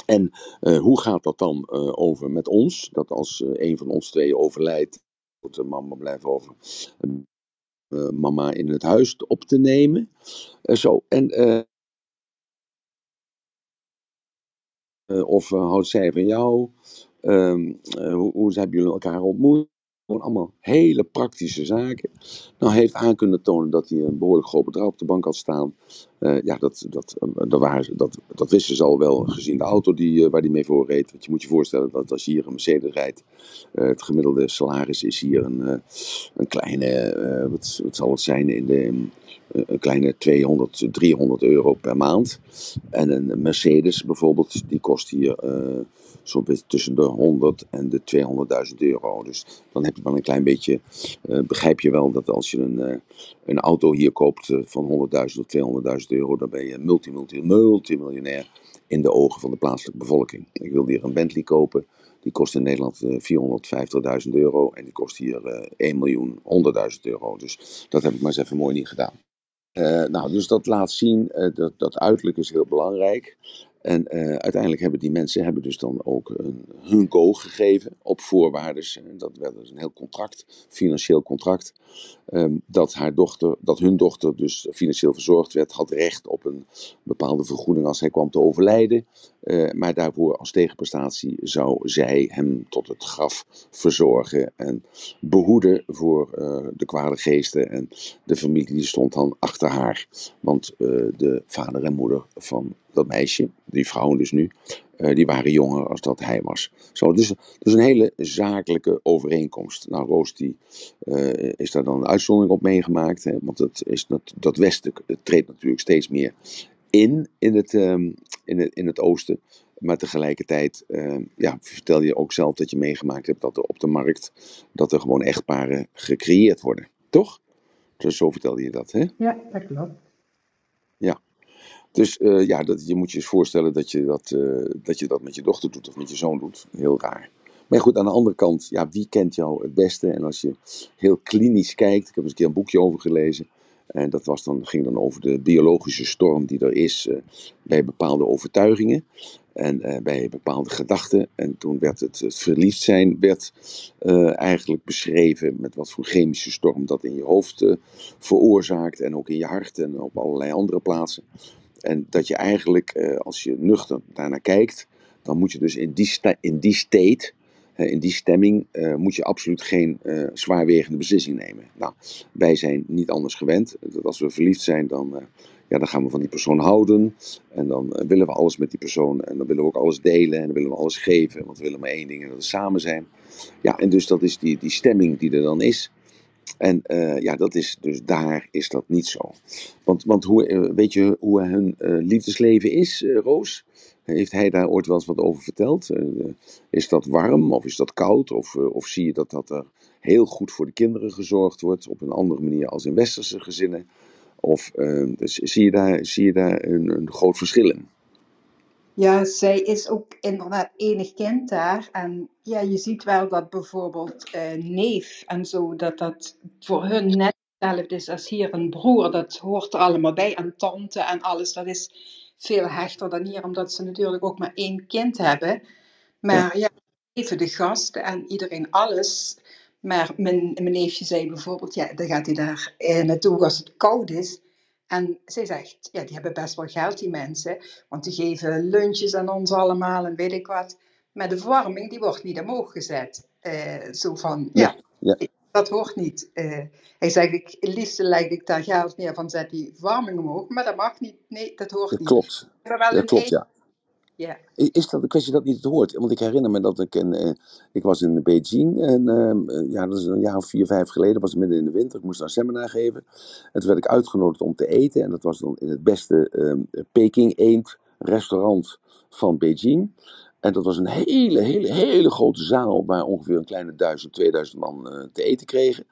En eh, hoe gaat dat dan eh, over met ons? Dat als eh, een van ons twee overlijdt, moet de mama blijven over mama in het huis op te nemen. Zo. En, of houdt zij van jou? Ehm, eh, hoe, hoe hebben jullie elkaar ontmoet? Gewoon allemaal hele praktische zaken. Nou, heeft aan kunnen tonen dat hij een behoorlijk groot bedrag op de bank had staan. Eh, ja, dat, dat, eh, dat, waren, dat, dat wisten ze al wel gezien de auto die, eh, waar hij mee voorreed. Want je moet je voorstellen dat als je hier een Mercedes rijdt, eh, het gemiddelde salaris is hier een, een kleine, wat, wat zal het zijn, in de, een kleine 200, 300 euro per maand. En een Mercedes bijvoorbeeld, die kost hier beetje tussen de 100 en de 200.000 euro. Dus dan heb je wel een klein beetje, eh, begrijp je wel dat als je een, eh, een auto hier koopt eh, van 100.000 of 200.000 euro, dan ben je multi, multi, multimiljonair in de ogen van de plaatselijke bevolking. Ik wilde hier een Bentley kopen. Die kost in Nederland eh, 450.000 euro en die kost hier eh 1 miljoen 100.000 euro. Dus dat heb ik maar eens even mooi niet gedaan. Nou, dus dat laat zien, dat, dat uiterlijk is heel belangrijk. En uh, uiteindelijk hebben die mensen hebben dus dan ook een, hun go gegeven op voorwaarden. Dat werd dus een heel contract, financieel contract. Um, dat, haar dochter, dat hun dochter dus financieel verzorgd werd, had recht op een bepaalde vergoeding als hij kwam te overlijden. Uh, maar daarvoor als tegenprestatie zou zij hem tot het graf verzorgen en behoeden voor uh, de kwade geesten. En de familie die stond dan achter haar. Want de vader en moeder van dat meisje, die vrouw dus nu, uh, die waren jonger als dat hij was. Zo, dus, dus een hele zakelijke overeenkomst. Nou, Roos die, uh, is daar dan een uitzondering op meegemaakt. Hè, want dat, is, dat, dat Westen treedt natuurlijk steeds meer in in het, um, in het, in het Oosten. Maar tegelijkertijd uh, ja, vertel je ook zelf dat je meegemaakt hebt dat er op de markt dat er gewoon echtparen gecreëerd worden. Toch? Dus zo vertelde je dat, hè? Ja, dat klopt. Ja. Dus uh, ja, dat, je moet je eens voorstellen dat je dat, uh, dat je dat met je dochter doet of met je zoon doet. Heel raar. Maar goed, aan de andere kant, ja, wie kent jou het beste? En als je heel klinisch kijkt, ik heb eens een keer een boekje over gelezen. En dat was dan, ging dan over de biologische storm die er is uh, bij bepaalde overtuigingen en bij bepaalde gedachten. En toen werd het, het verliefd zijn werd, eigenlijk beschreven met wat voor chemische storm dat in je hoofd veroorzaakt en ook in je hart en op allerlei andere plaatsen. En dat je eigenlijk, uh, als je nuchter daarnaar kijkt, dan moet je dus in die, in die state, in die stemming, uh, moet je absoluut geen zwaarwegende beslissing nemen. Nou, wij zijn niet anders gewend. Als we verliefd zijn, dan, ja, dan gaan we van die persoon houden. En dan willen we alles met die persoon. En dan willen we ook alles delen en dan willen we alles geven. Want we willen maar één ding en dat we samen zijn. Ja, en dus dat is die, die stemming die er dan is. En uh, ja, dat is, dus daar is dat niet zo. Want, want hoe, uh, weet je hoe hun uh, liefdesleven is, Roos? Heeft hij daar ooit wel eens wat over verteld? is dat warm of is dat koud? Of, of zie je dat, dat er heel goed voor de kinderen gezorgd wordt op een andere manier als in westerse gezinnen? Of dus zie je daar, zie je daar een, een groot verschil in? Ja, zij is ook inderdaad enig kind daar. En ja, je ziet wel dat bijvoorbeeld uh, neef en zo, dat dat voor hun net hetzelfde is als hier een broer. Dat hoort er allemaal bij. En tante en alles. Dat is veel hechter dan hier, omdat ze natuurlijk ook maar één kind hebben. Maar ja, even de gasten en iedereen alles. Maar mijn, mijn neefje zei bijvoorbeeld, ja, dan gaat hij daar eh, naartoe als het koud is. En zij zegt, ja, die hebben best wel geld, die mensen. Want die geven lunches aan ons allemaal en weet ik wat. Maar de verwarming, die wordt niet omhoog gezet. Uh, zo van, ja, ja, ja, dat hoort niet. Uh, hij zegt, ik, het liefste leg ik daar geld meer van, zet die verwarming omhoog. Maar dat mag niet. Nee, dat hoort dat niet. Klopt. Dat klopt, ja. Ja. Is dat een kwestie dat niet het hoort? Want ik herinner me dat ik, een, uh, ik was in Beijing, en, uh, ja, dat is een jaar of vier, vijf geleden, was midden in de winter, ik moest een seminar geven. En toen werd ik uitgenodigd om te eten en dat was dan in het beste uh, Peking Eend restaurant van Beijing. En dat was een hele, hele, hele grote zaal waar ongeveer een kleine duizend, 2000 man uh, te eten kregen.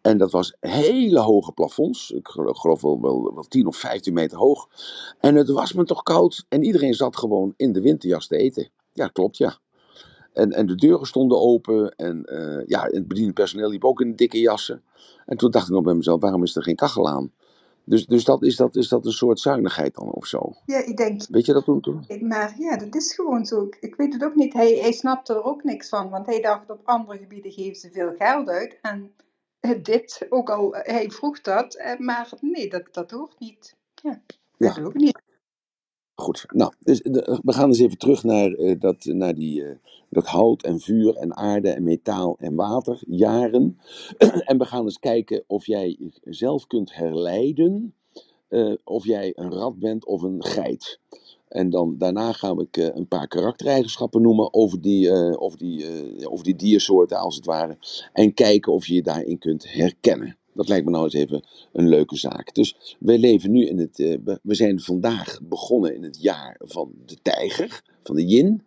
En dat was hele hoge plafonds. Ik geloof wel, wel, wel 10 of 15 meter hoog. En het was me toch koud. En iedereen zat gewoon in de winterjas te eten. Ja, klopt, ja. En, en de deuren stonden open. En uh, ja, het bediende personeel liep ook in dikke jassen. En toen dacht ik nog bij mezelf, waarom is er geen kachel aan? Dus, dus dat, is, dat, is dat een soort zuinigheid dan of zo? Ja, ik denk. Weet je dat toen? toen? Maar ja, dat is gewoon zo. Ik weet het ook niet. Hij, hij snapte er ook niks van. Want hij dacht op andere gebieden geven ze veel geld uit. En dit, ook al hij vroeg dat, maar nee, dat, dat hoort niet. Ja, dat Ja. ook niet. Goed, nou, dus, we gaan eens even terug naar, eh, dat, naar die, eh, dat hout en vuur en aarde en metaal en water, jaren. en we gaan eens kijken of jij zelf kunt herleiden eh, of jij een rat bent of een geit. En dan, daarna we eh, een paar karaktereigenschappen noemen over die, over, die, over die diersoorten als het ware. En kijken of je je daarin kunt herkennen. Dat lijkt me nou eens even een leuke zaak. Dus we leven nu in het. eh, we- zijn vandaag begonnen in het jaar van de tijger, van de yin.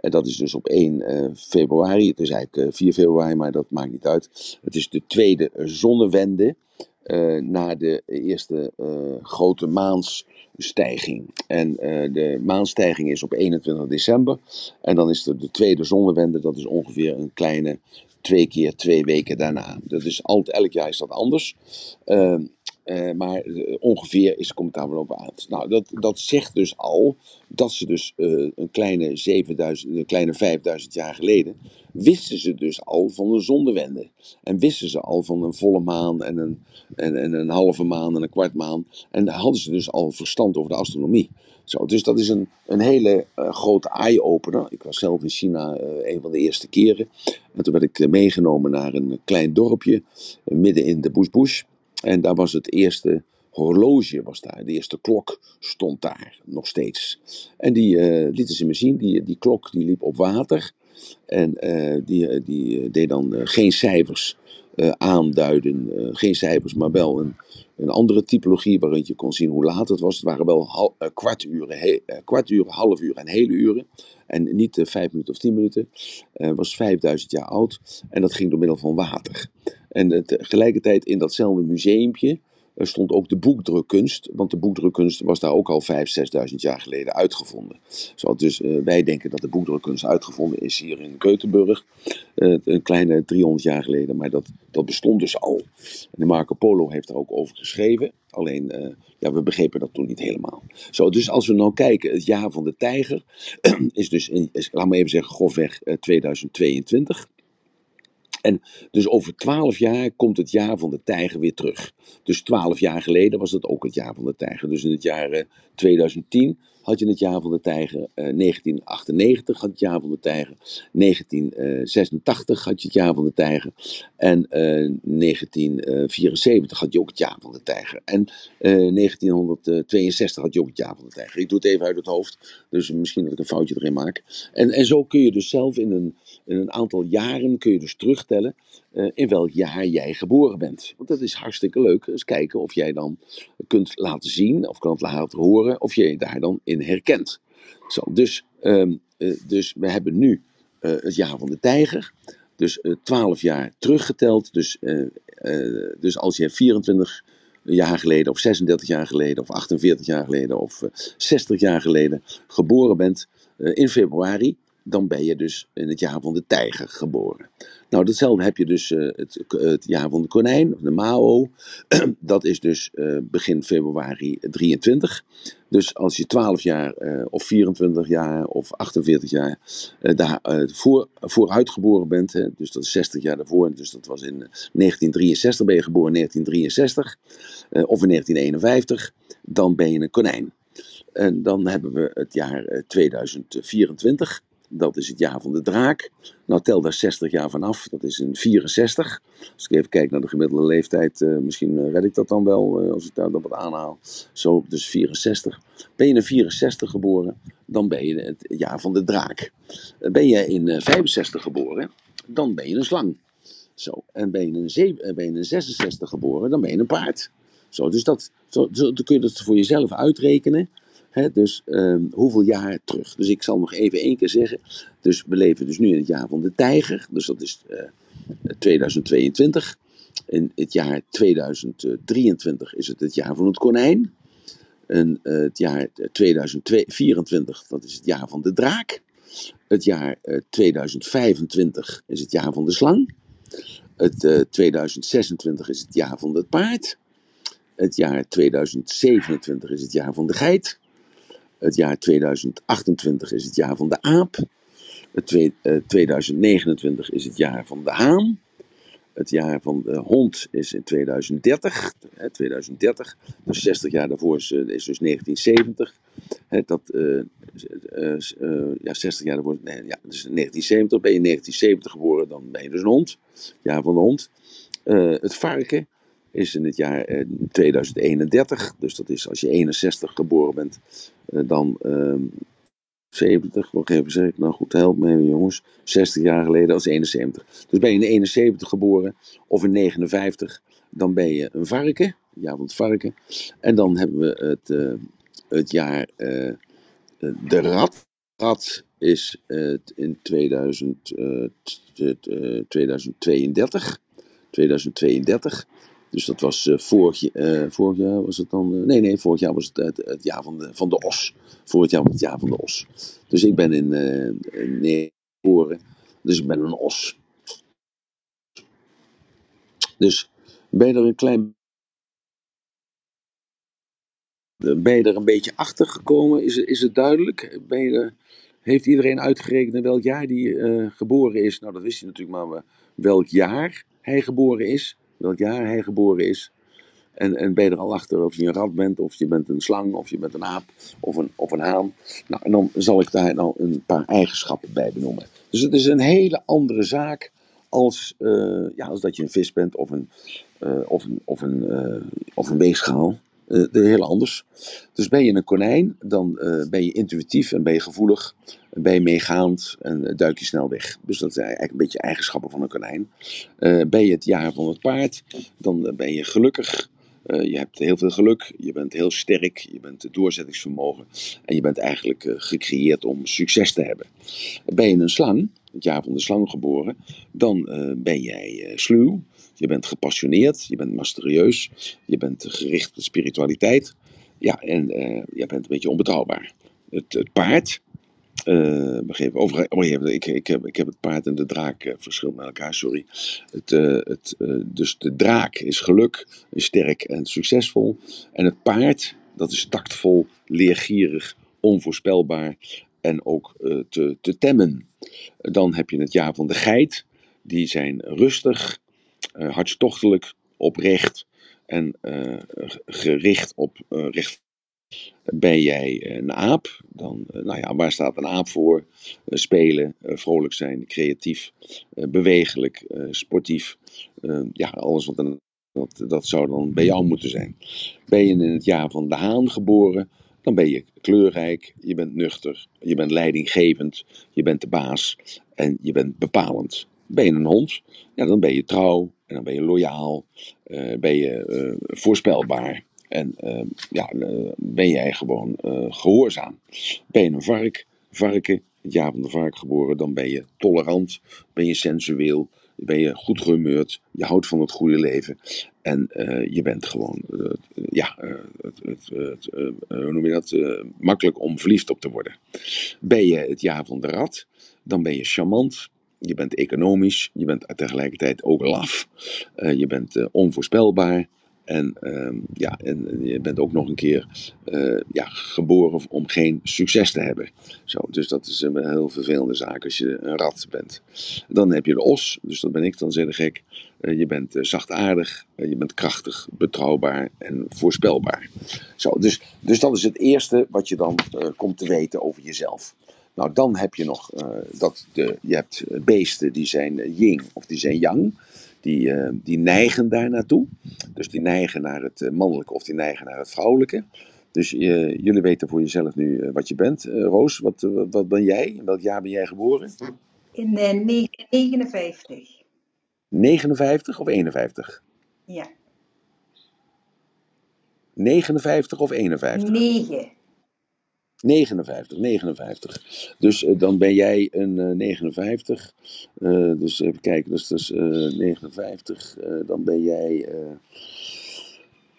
En dat is dus op 1 eh, februari. Het is eigenlijk eh, 4 februari, maar dat maakt niet uit. Het is de tweede zonnewende. eh, na de eerste eh, grote maansstijging. En eh, de maanstijging is op 21 december. En dan is er de tweede zonnewende, dat is ongeveer een kleine twee keer twee weken daarna. Dat is altijd, elk jaar is dat anders. Ehm, Eh, maar eh, ongeveer is de commentaar wel op uit. Nou, dat, dat zegt dus al dat ze dus eh, een, kleine 7000, een kleine 5000 jaar geleden. wisten ze dus al van een zonnewende. En wisten ze al van een volle maan en een, en, en een halve maan en een kwart maan. En hadden ze dus al verstand over de astronomie. Zo, dus dat is een, een hele grote eye-opener. Ik was zelf in China een van de eerste keren. En toen werd ik meegenomen naar een klein dorpje midden in de bush bush. En daar was het eerste horloge, was daar, de eerste klok stond daar nog steeds. En die lieten ze me zien, die, die klok die liep op water. En die, eh, die deed dan geen cijfers aanduiden, geen cijfers, maar wel een, een andere typologie waarin je kon zien hoe laat het was. Het waren wel hal, kwarturen, he, kwarturen, half uur en hele uren. En niet vijf minuten of tien minuten. Het was 5000 jaar oud en dat ging door middel van water. En tegelijkertijd in datzelfde museumpje stond ook de boekdrukkunst, want de boekdrukkunst was daar ook al 5.000, 6.000 jaar geleden uitgevonden. Zo, dus uh, wij denken dat de boekdrukkunst uitgevonden is hier in Göteborg, uh, een kleine 300 jaar geleden, maar dat, dat bestond dus al. En de Marco Polo heeft daar ook over geschreven, alleen uh, ja, we begrepen dat toen niet helemaal. Zo, dus als we nou kijken, het jaar van de tijger is dus, in, laat maar even zeggen, grofweg 2022. En dus over twaalf jaar komt het jaar van de tijger weer terug. Dus twaalf jaar geleden was het ook het jaar van de tijger. Dus in het jaar 2010 had je het jaar van de tijger. Uh, 1998 had je het jaar van de tijger. 1986 had je het jaar van de tijger. En uh, 1974 had je ook het jaar van de tijger. En 1962 had je ook het jaar van de tijger. Ik doe het even uit het hoofd. Dus misschien dat ik een foutje erin maak. En, en zo kun je dus zelf in een, in een aantal jaren kun je dus terugtellen uh, in welk jaar jij geboren bent. Want dat is hartstikke leuk. Eens kijken of jij dan kunt laten zien of kunt laten horen of je daar dan in herkent. Zo, dus, um, uh, dus we hebben nu uh, het jaar van de tijger. Dus 12 jaar teruggeteld. Dus, dus als je 24 jaar geleden, of 36 jaar geleden, of 48 jaar geleden, of 60 jaar geleden geboren bent in februari, dan ben je dus in het jaar van de tijger geboren. Nou, datzelfde heb je dus uh, het, het, jaar van de konijn, de Mao. dat is dus uh, begin februari 23. Dus als je 12 jaar uh, of 24 jaar of 48 jaar daar voor, vooruit geboren bent, hè, dus dat is 60 jaar daarvoor, dus dat was in 1963 ben je geboren, 1963, of in 1951, dan ben je een konijn. En dan hebben we het jaar 2024 dat is het jaar van de draak. Nou, tel daar 60 jaar vanaf, dat is een 64. Als ik even kijk naar de gemiddelde leeftijd, uh, misschien uh, red ik dat dan wel, uh, als ik daar dan wat aanhaal. Zo, dus 64. Ben je in 64 geboren, dan ben je het jaar van de draak. ben je in 65 geboren, dan ben je een slang. Zo, en ben je in, 7, ben je in 66 geboren, dan ben je een paard. Zo, dus dat, zo, dan kun je dat voor jezelf uitrekenen dus um, hoeveel jaar terug? Dus ik zal nog even één keer zeggen. Dus we leven dus nu in het jaar van de tijger. Dus dat is uh, 2022. In het jaar 2023 is het het jaar van het konijn. En uh, het jaar 2024, dat is het jaar van de draak. Het jaar uh, 2025 is het jaar van de slang. Het 2026 is het jaar van het paard. Het jaar 2027 is het jaar van de geit. Het jaar 2028 is het jaar van de aap. Het twee, uh, 2029 is het jaar van de haan. Het jaar van de hond is in 2030. Hè, 2030. Dus 60 jaar daarvoor is, uh, is dus 1970. Hè, dat, uh, ja, 60 jaar daarvoor. Nee, ja, dus 1970. Ben je in 1970 geboren, dan ben je dus een hond. Jaar van de hond. het varken is in het jaar eh, 2031. Dus dat is als je 61 geboren bent, eh, dan uh, 70. Wacht even, zeg ik nou goed, help me even jongens. 60 jaar geleden als 71. Dus ben je in 71 geboren of in 59, dan ben je een varken. Ja, want varken. En dan hebben we het, uh, het jaar de rat. Rat is in 2000, 2032. 2032. Dus dat was uh, vorig, uh, vorig, jaar was het dan. Uh, nee, nee, vorig jaar was het het, jaar van de, van de os. Vorig jaar was het jaar van de os. Dus ik ben in, in geboren. Dus ik ben een os. Dus ben je er een klein Ben je er een beetje achter gekomen? Is, is het duidelijk? Ben je er- heeft iedereen uitgerekend in welk jaar die eh, geboren is? Nou, dat wist je natuurlijk, maar we- welk jaar hij geboren is? Welk jaar hij geboren is? En, en ben je er al achter of je een rat bent, of je bent een slang, of je bent een aap, of een, of een haan. Nou, en dan zal ik daar nou een paar eigenschappen bij benoemen. Dus het is een hele andere zaak als, eh, ja, als dat je een vis bent of een, eh, of een, of een, eh, of een weegschaal. De heel anders. Dus ben je een konijn, dan eh, ben je intuïtief en ben je gevoelig. En ben je meegaand en eh, duik je snel weg. Dus dat zijn eigenlijk een beetje eigenschappen van een konijn. Ben je het jaar van het paard, dan ben je gelukkig. Je hebt heel veel geluk, je bent heel sterk, je bent doorzettingsvermogen en je bent eigenlijk gecreëerd om succes te hebben. Ben je een slang, het jaar van de slang geboren, dan ben jij sluw, je bent gepassioneerd, je bent mysterieus, je bent gericht op spiritualiteit. Ja, en eh, je bent een beetje onbetrouwbaar. Het, paard, eh begreep, over, oh, ik, ik, heb, ik heb het paard en de draak eh, verschillend met elkaar, sorry. Het, het, dus de draak is geluk, is sterk en succesvol. En het paard, dat is tactvol, leergierig, onvoorspelbaar en ook te, te temmen. Dan heb je het jaar van de geit. Die zijn rustig, hartstochtelijk, oprecht en eh, gericht op eh, recht. Ben jij een aap, dan, eh, nou ja, waar staat een aap voor? Eh, spelen, eh, vrolijk zijn, creatief, eh, bewegelijk, eh, sportief. Eh, ja, alles wat een, dat, dat zou dan bij jou moeten zijn. Ben je in het jaar van de haan geboren, dan ben je kleurrijk, je bent nuchter, je bent leidinggevend, je bent de baas en je bent bepalend. Ben je een hond, ja, dan ben je trouw en dan ben je loyaal, eh, ben je eh, voorspelbaar en eh, ja, ben jij gewoon eh, gehoorzaam. Ben je een vark, varken, het jaar van de vark geboren, dan ben je tolerant, ben je sensueel, ben je goed gehumeurd, je houdt van het goede leven en je bent gewoon, ja, hoe noem je dat, makkelijk om verliefd op te worden. Ben je het jaar van de rat, dan ben je charmant, je bent economisch, je bent tegelijkertijd ook laf, eh, je bent eh, onvoorspelbaar. En, ehm, ja, en je bent ook nog een keer eh, ja, geboren om geen succes te hebben. Zo, dus dat is een heel vervelende zaak als je een rat bent. Dan heb je de os, dus dat ben ik dan de gek. Je bent zachtaardig, je bent krachtig, betrouwbaar en voorspelbaar. Zo, dus, dus dat is het eerste wat je dan komt te weten over jezelf. Nou, dan heb je nog eh, dat de, je hebt eh, beesten die zijn eh, yin of die zijn yang. Die, die neigen daar naartoe. Dus die neigen naar het mannelijke of die neigen naar het vrouwelijke. Dus jullie weten voor jezelf nu wat je bent. Roos, wat, wat, ben jij? In welk jaar ben jij geboren? In eh, ne- 59. 59 of 51? Ja. 59 of 51? 9. 59, 59. Dus eh, dan ben jij een eh, 59. Eh, dus even kijken, dus, dus eh, 59. eh, dan ben jij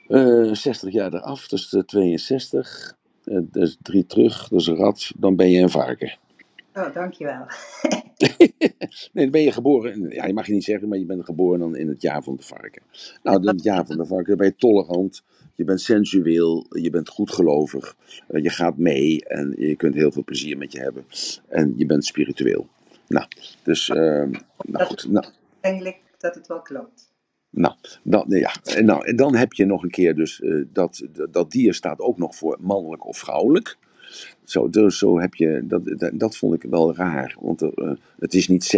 eh, eh, 60 jaar eraf, dus eh, 62. Eh, dus drie terug, dus een rat. Dan ben je een varken. Oh, dankjewel. Nee, dan ben je geboren. Ja, je mag je niet zeggen, maar je bent geboren dan in het jaar van de varken. Nou, in het jaar van de varken ben je tolerant. Je bent sensueel, je bent goedgelovig, eh, je gaat mee en je kunt heel veel plezier met je hebben. En je bent spiritueel. Nou, dus, ehm, nou goed. Nou, Eigenlijk dat het wel klopt. nou, dan, ja. En nou, en dan heb je nog een keer dus eh, dat, dat dier staat ook nog voor mannelijk of vrouwelijk. Zo, dus zo heb je, dat, dat, vond ik wel raar, want eh, het is niet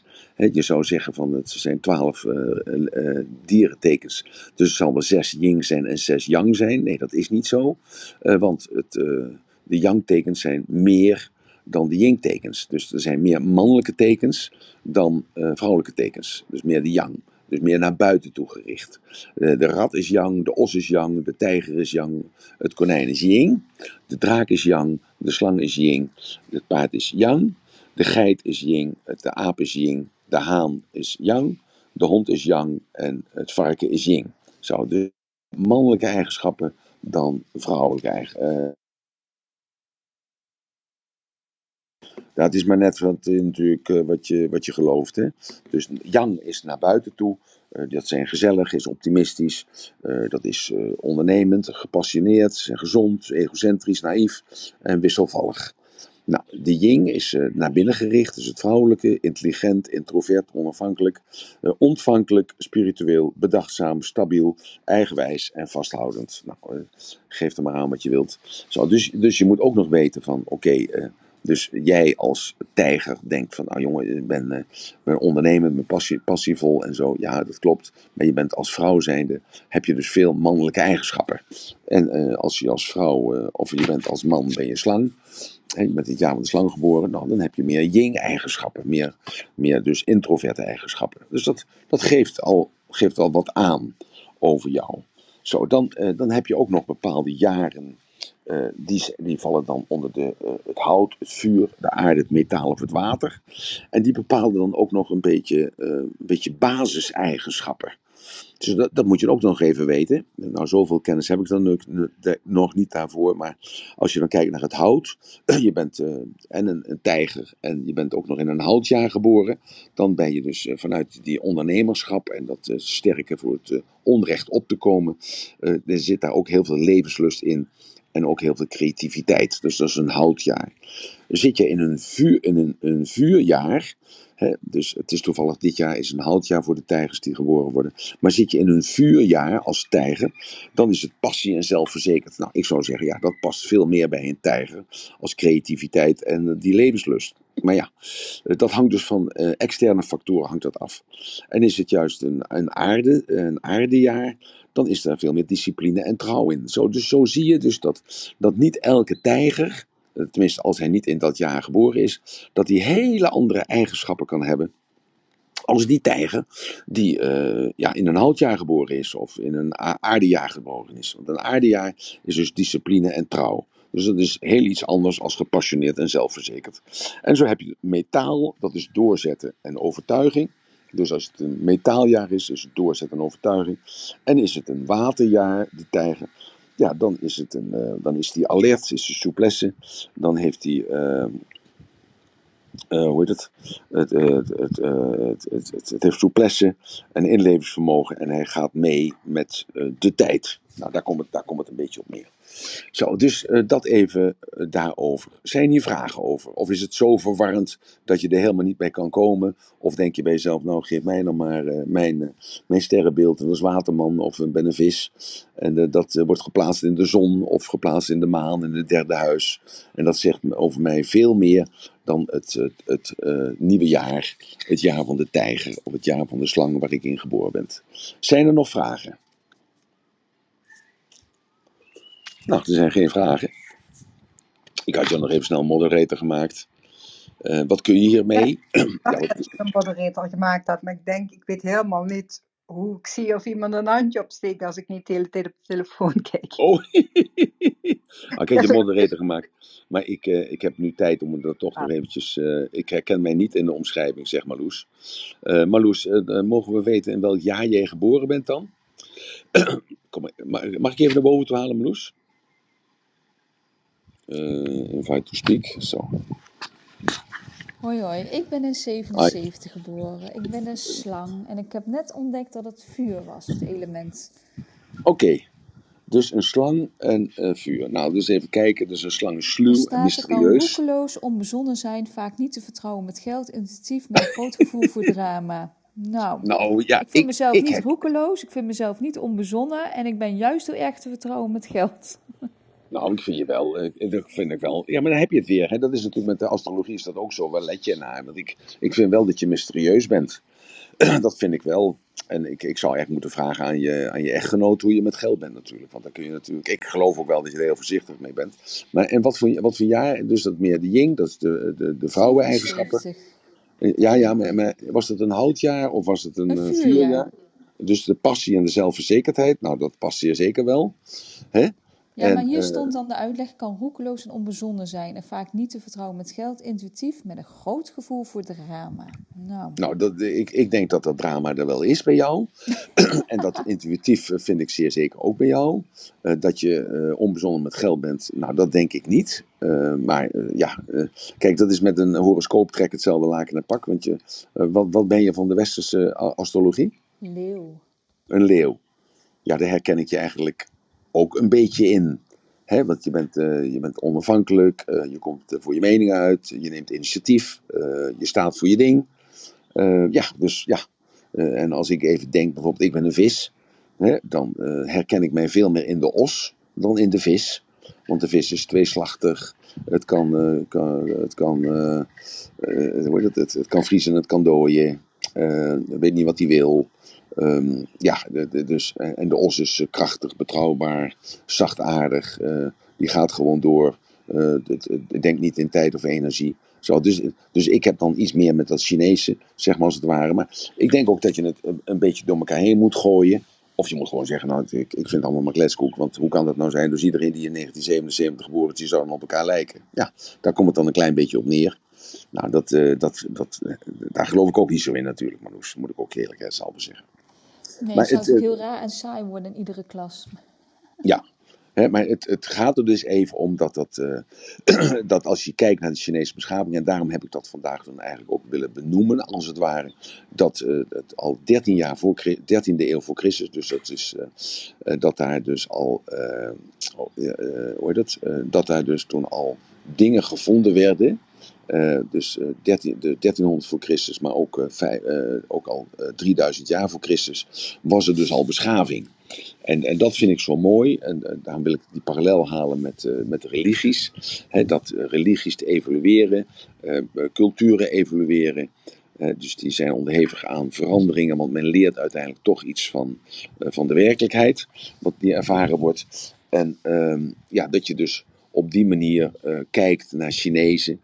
6-6. Hè, je zou zeggen van het zijn 12 eh, eh, dierentekens, dus het zal wel 6 yin zijn en 6 yang zijn. Nee, dat is niet zo, want het, de yang-tekens zijn meer dan de yin-tekens. Dus er zijn meer mannelijke tekens dan vrouwelijke tekens, dus meer de yang. Dus meer naar buiten toe gericht. Eh, de rat is yang, de os is yang, de tijger is yang, het konijn is yin, de draak is yang, de slang is yin, het paard is yang, de geit is yin, de aap is yin, de haan is yang, de hond is yang en het varken is yin. Zo, dus mannelijke eigenschappen dan vrouwelijke eigenschappen. Het is maar net wat, eh, natuurlijk, eh, wat, je, wat je gelooft. Dus yang is naar buiten toe. eh, dat zijn gezellig, is optimistisch. dat is ondernemend, gepassioneerd, gezond, egocentrisch, naïef en wisselvallig. Nou, de yin is naar binnen gericht, dus het vrouwelijke, intelligent, introvert, onafhankelijk, ontvankelijk, spiritueel, bedachtzaam, stabiel, eigenwijs en vasthoudend. Nou, geef er maar aan wat je wilt. Zo, dus, dus je moet ook nog weten van, oké, dus jij als tijger denkt van, nou jongen, ik ben, eh, ben ondernemer, ben passie, passievol en zo. Ja, dat klopt. Maar je bent als vrouw zijnde, heb je dus veel mannelijke eigenschappen. En eh, als je als vrouw, eh, of je bent als man, ben je slang. En je bent het jaar van de slang geboren, nou, dan heb je meer yin-eigenschappen. Meer, meer dus introverte eigenschappen. Dus dat, dat geeft, al, geeft al wat aan over jou. Zo, dan, dan heb je ook nog bepaalde jaren. Eh, die, die vallen dan onder de, eh, het hout, het vuur, de aarde, het metaal of het water. En die bepalen dan ook nog een beetje, eh, een beetje basiseigenschappen. Dus dat, dat moet je ook nog even weten. Nou, zoveel kennis heb ik dan nog niet daarvoor. Maar als je dan kijkt naar het hout. Je bent en een, een tijger en je bent ook nog in een houtjaar geboren. Dan ben je dus vanuit die ondernemerschap en dat sterke voor het onrecht op te komen. er zit daar ook heel veel levenslust in. En ook heel veel creativiteit. Dus dat is een houtjaar. Zit je in een, een, een vuurjaar. Dus het is toevallig dit jaar is een houtjaar voor de tijgers die geboren worden. Maar zit je in een vuurjaar als tijger, dan is het passie en zelfverzekerd. Nou, ik zou zeggen, ja, dat past veel meer bij een tijger als creativiteit en eh, die levenslust. Maar ja, eh, dat hangt dus van eh, externe factoren hangt dat af. En is het juist een, een, aarde, een aardejaar, dan is er veel meer discipline en trouw in. Zo, dus zo zie je dus dat, dat niet elke tijger, tenminste als hij niet in dat jaar geboren is, dat hij hele andere eigenschappen kan hebben als die tijger die eh, ja, in een houtjaar geboren is of in een aardejaar geboren is. Want een aardejaar is dus discipline en trouw. Dus dat is heel iets anders als gepassioneerd en zelfverzekerd. En zo heb je metaal, dat is doorzetten en overtuiging. Dus als het een metaaljaar is, is het doorzetten en overtuiging. En is het een waterjaar, die tijger, ja, dan is, het een, eh, dan is die alert, is die souplesse. Dan heeft hij eh, eh, hoe heet het? Het, eh, het, het, het, het, heeft souplesse en inlevingsvermogen en hij gaat mee met de tijd. Nou, daar komt het, daar komt het een beetje op neer. Zo, dus eh, dat even eh, daarover. Zijn hier vragen over? Of is het zo verwarrend dat je er helemaal niet bij kan komen? Of denk je bij jezelf, nou geef mij dan maar eh, mijn, mijn sterrenbeeld. En dat is waterman of ben een vis. En dat wordt geplaatst in de zon of geplaatst in de maan in het derde huis. En dat zegt over mij veel meer dan het, het, het nieuwe jaar. Het jaar van de tijger of het jaar van de slang waar ik in geboren ben. Zijn er nog vragen? Nou, er zijn geen vragen. Ik had je nog even snel moderator gemaakt. Eh, wat kun je hiermee? Ik Ja, dat je een moderator gemaakt had, maar ik denk, ik weet helemaal niet hoe ik zie of iemand een handje opsteekt als ik niet de hele tijd op de telefoon kijk. Oh, Ah, ik heb je moderator gemaakt. Maar ik, eh, ik heb nu tijd om er toch nog eventjes... eh, ik herken mij niet in de omschrijving, zeg Marloes. Marloes, eh, mogen we weten in welk jaar jij geboren bent dan? Kom maar, mag, mag ik even naar boven toe halen, Marloes? Eh invite to speak. Zo. Hoi hoi, ik ben in 77 geboren. Ik ben een slang en ik heb net ontdekt dat het vuur was, het element. Oké. Dus een slang en eh, vuur. Nou, dus even kijken. Dus een slang is sluw en er kan mysterieus. roekeloos, onbezonnen zijn, vaak niet te vertrouwen met geld, intuïtief een groot gevoel voor drama. Nou, Nou ja, ik vind ik, mezelf ik niet heb roekeloos, ik vind mezelf niet onbezonnen en ik ben juist heel erg te vertrouwen met geld. Nou, ik vind je wel. eh, Dat vind ik wel. Ja, maar dan heb je het weer. Hè. Dat is natuurlijk met de astrologie is dat ook zo. Waar let je naar? Want ik, ik vind wel dat je mysterieus bent. dat vind ik wel. En ik, ik zou echt moeten vragen aan je, aan je echtgenoot hoe je met geld bent natuurlijk. Want dan kun je natuurlijk. Ik geloof ook wel dat je er heel voorzichtig mee bent. Maar en wat voor, wat voor jaar? Dus dat meer de yin, dat is de, de, de vrouweneigenschappen. 77. Ja, ja, maar, maar was het een houtjaar of was het een, Een eh, vuurjaar. vuurjaar? Dus de passie en de zelfverzekerdheid, nou dat past zeer zeker wel. Hè? Ja, maar hier eh, stond dan de uitleg kan roekeloos en onbezonnen zijn en vaak niet te vertrouwen met geld, intuïtief, met een groot gevoel voor drama. Nou, nou, dat, ik, ik denk dat dat drama er wel is bij jou. en dat intuïtief vind ik zeer zeker ook bij jou. Eh, dat je eh, onbezonnen met geld bent, nou, dat denk ik niet. Maar ja, kijk, dat is met een horoscooptrek hetzelfde laken en pak. Want je, wat, wat ben je van de westerse astrologie? leeuw. Een leeuw. Ja, daar herken ik je eigenlijk ook een beetje in. Hè, want je bent, eh, je bent onafhankelijk, eh, je komt eh, voor je mening uit, je neemt initiatief, je staat voor je ding. Ja, dus ja. En als ik even denk, bijvoorbeeld, ik ben een vis, dan herken ik mij veel meer in de os dan in de vis. Want de vis is tweeslachtig. Het kan, eh, kan, het kan, eh, eh, hoe het, het, het kan vriezen, het kan dooien. Weet niet wat hij wil. Ehm, ja, de, dus, eh, en de os is eh, krachtig, betrouwbaar, zachtaardig. eh die gaat gewoon door. eh, het, het denkt niet in tijd of energie. Zo, dus, dus ik heb dan iets meer met dat Chinese, zeg maar als het ware. Maar ik denk ook dat je het een, beetje door elkaar heen moet gooien. Of je moet gewoon zeggen, nou, ik, ik vind het allemaal maar kletskoek. Want hoe kan dat nou zijn? Dus iedereen die in 1977 geboren is, die zou dan op elkaar lijken. Ja, daar komt het dan een klein beetje op neer. Nou, dat, eh, dat, dat, eh, daar geloof ik ook niet zo in natuurlijk, Marloes. Moet ik ook eerlijkheidshalve zeggen. Nee, Maar het zou het, eh, heel raar en saai worden in iedere klas. Ja, hè, maar het, het gaat er dus even om dat, dat, eh, dat als je kijkt naar de Chinese beschaving, en daarom heb ik dat vandaag dan eigenlijk ook willen benoemen, als het ware, dat eh, het al 13 jaar voor, Chri- 13e eeuw voor Christus, dus dat is eh, eh, dat daar dus al, eh, eh, eh, hoe heet het, Eh, dat daar dus toen al dingen gevonden werden. Eh, dus eh, 13, de 1300 voor Christus, maar ook, eh, eh, ook al eh, 3000 jaar voor Christus, was er dus al beschaving. En, en dat vind ik zo mooi. En, eh, daarom wil ik die parallel halen met, eh, met religies. Dat eh, religies te evolueren, eh, eh, culturen evolueren. Eh, dus die zijn onderhevig aan veranderingen, want men leert uiteindelijk toch iets van, eh, van de werkelijkheid, wat die ervaren wordt. En ehm, ja, dat je dus op die manier eh, kijkt naar Chinezen.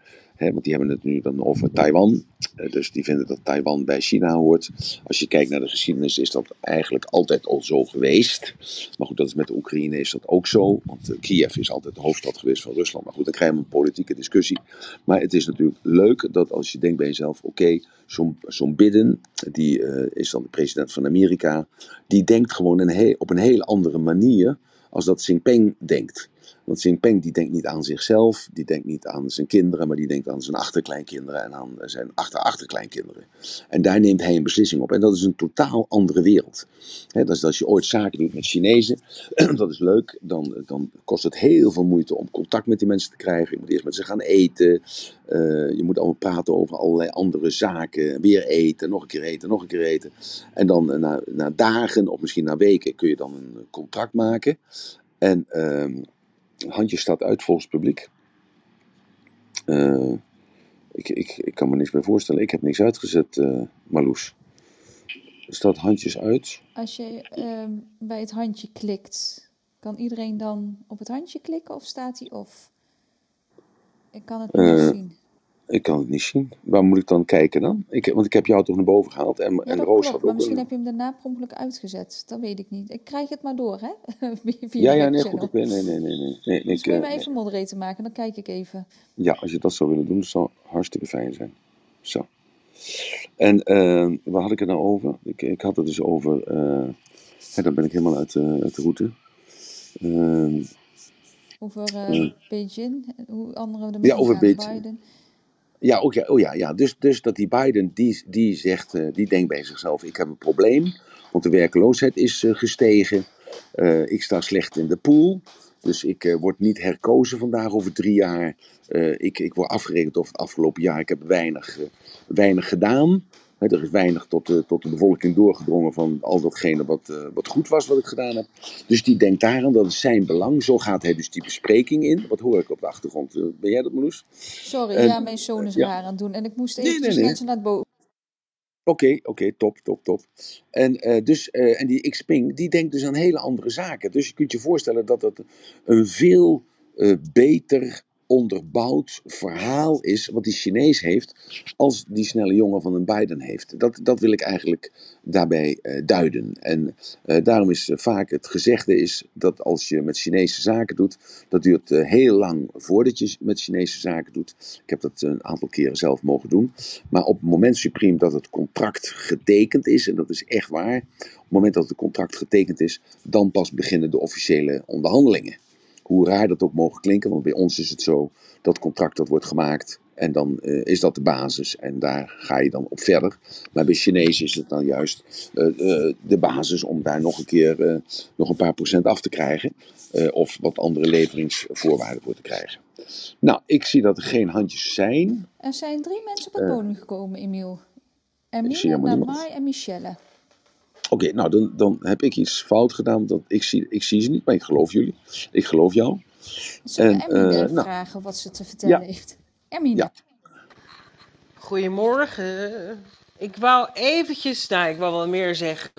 Want die hebben het nu dan over Taiwan. Eh, dus die vinden dat Taiwan bij China hoort. Als je kijkt naar de geschiedenis, is dat eigenlijk altijd al zo geweest. Maar goed, dat is met de Oekraïne is dat ook zo. Want eh, Kiev is altijd de hoofdstad geweest van Rusland. Maar goed, dan krijgen we een politieke discussie. Maar het is natuurlijk leuk dat als je denkt bij jezelf: oké, zo'n zo'n Biden, die eh, is dan de president van Amerika. Die denkt gewoon een op een hele andere manier als dat Xi Jinping denkt. Want Xi Jinping die denkt niet aan zichzelf, die denkt niet aan zijn kinderen, maar die denkt aan zijn achterkleinkinderen en aan zijn achter-achterkleinkinderen. En daar neemt hij een beslissing op. En dat is een totaal andere wereld. Hè, dat is als je ooit zaken doet met Chinezen, dat is leuk, dan, dan kost het heel veel moeite om contact met die mensen te krijgen. Je moet eerst met ze gaan eten, eh, je moet allemaal praten over allerlei andere zaken, weer eten, nog een keer eten, nog een keer eten. En dan eh, na, na dagen of misschien na weken kun je dan een contract maken. En ehm handje staat uit volgens publiek. Eh, ik, ik, ik kan me niks meer voorstellen. Ik heb niks uitgezet, eh Marloes. Er staat handjes uit. Als je ehm, bij het handje klikt, kan iedereen dan op het handje klikken of staat hij off? Ik kan het niet Eh, zien. Ik kan het niet zien. Waar moet ik dan kijken dan? Ik, want ik heb jou toch naar boven gehaald. En, Ja, en Roos had maar ook misschien een... heb je hem daarna per ongeluk uitgezet. Dat weet ik niet. Ik krijg het maar door, hè? Via Ja, ja, nee, goed. Ik, nee, nee, nee, nee. nee, Dus ik, moet je eh, mij even moderator maken, dan kijk ik even. Ja, als je dat zou willen doen, zou hartstikke fijn zijn. Zo. En eh, waar had ik het nou over? Ik, ik had het dus over. eh hè, dan ben ik helemaal uit, de uit de route. Ehm, Over eh, eh, Beijing, hoe anderen ja, ermee over Beijing. Biden. Ja, ook ja, oh ja, ja. Dus, dus dat die Biden, die, die zegt, eh, die denkt bij zichzelf, ik heb een probleem, want de werkloosheid is eh, gestegen. Eh, ik sta slecht in de pool, dus ik word niet herkozen vandaag over drie jaar. Ik, ik word afgerekend over het afgelopen jaar. Ik heb weinig, weinig gedaan. Hè, er is weinig tot de, tot de bevolking doorgedrongen van al datgene wat, eh, wat goed was wat ik gedaan heb. Dus die denkt daaraan, dat is zijn belang. Zo gaat hij dus die bespreking in. Wat hoor ik op de achtergrond? Eh, ben jij dat, Marloes? Sorry, En, ja, mijn zoon is raar aan het doen. En ik moest Nee, nee, nee. zo naar het boven. Oké, oké, top, top, top. En, eh, dus, eh, en die Xping, die denkt dus aan hele andere zaken. Dus je kunt je voorstellen dat dat een veel beter onderbouwd verhaal is wat die Chinees heeft als die snelle jongen van een Biden heeft. Dat, dat wil ik eigenlijk daarbij uh, duiden. En uh, daarom is uh, vaak het gezegde is dat als je met Chinese zaken doet, dat duurt heel lang voordat je met Chinese zaken doet. Ik heb dat een aantal keren zelf mogen doen. Maar op het moment supreme dat het contract getekend is, en dat is echt waar, op het moment dat het contract getekend is, dan pas beginnen de officiële onderhandelingen hoe raar dat ook mogen klinken, want bij ons is het zo dat contract dat wordt gemaakt en dan uh, is dat de basis en daar ga je dan op verder. Maar bij Chinezen is het dan juist uh, uh, de basis om daar nog een keer nog een paar procent af te krijgen of wat andere leveringsvoorwaarden voor te krijgen. Nou, ik zie dat er geen handjes zijn. Er zijn drie mensen op het podium gekomen, Emiel. Emiel, Namai en Michelle. Oké, okay, nou dan, dan heb ik iets fout gedaan. Dat ik, zie, ik zie ze niet, maar ik geloof jullie. Ik geloof jou. Zullen we Emine uh, nou, vragen wat ze te vertellen ja. heeft? Emine. Ja. Goedemorgen. Ik wou eventjes, nou ik wou wel meer zeggen,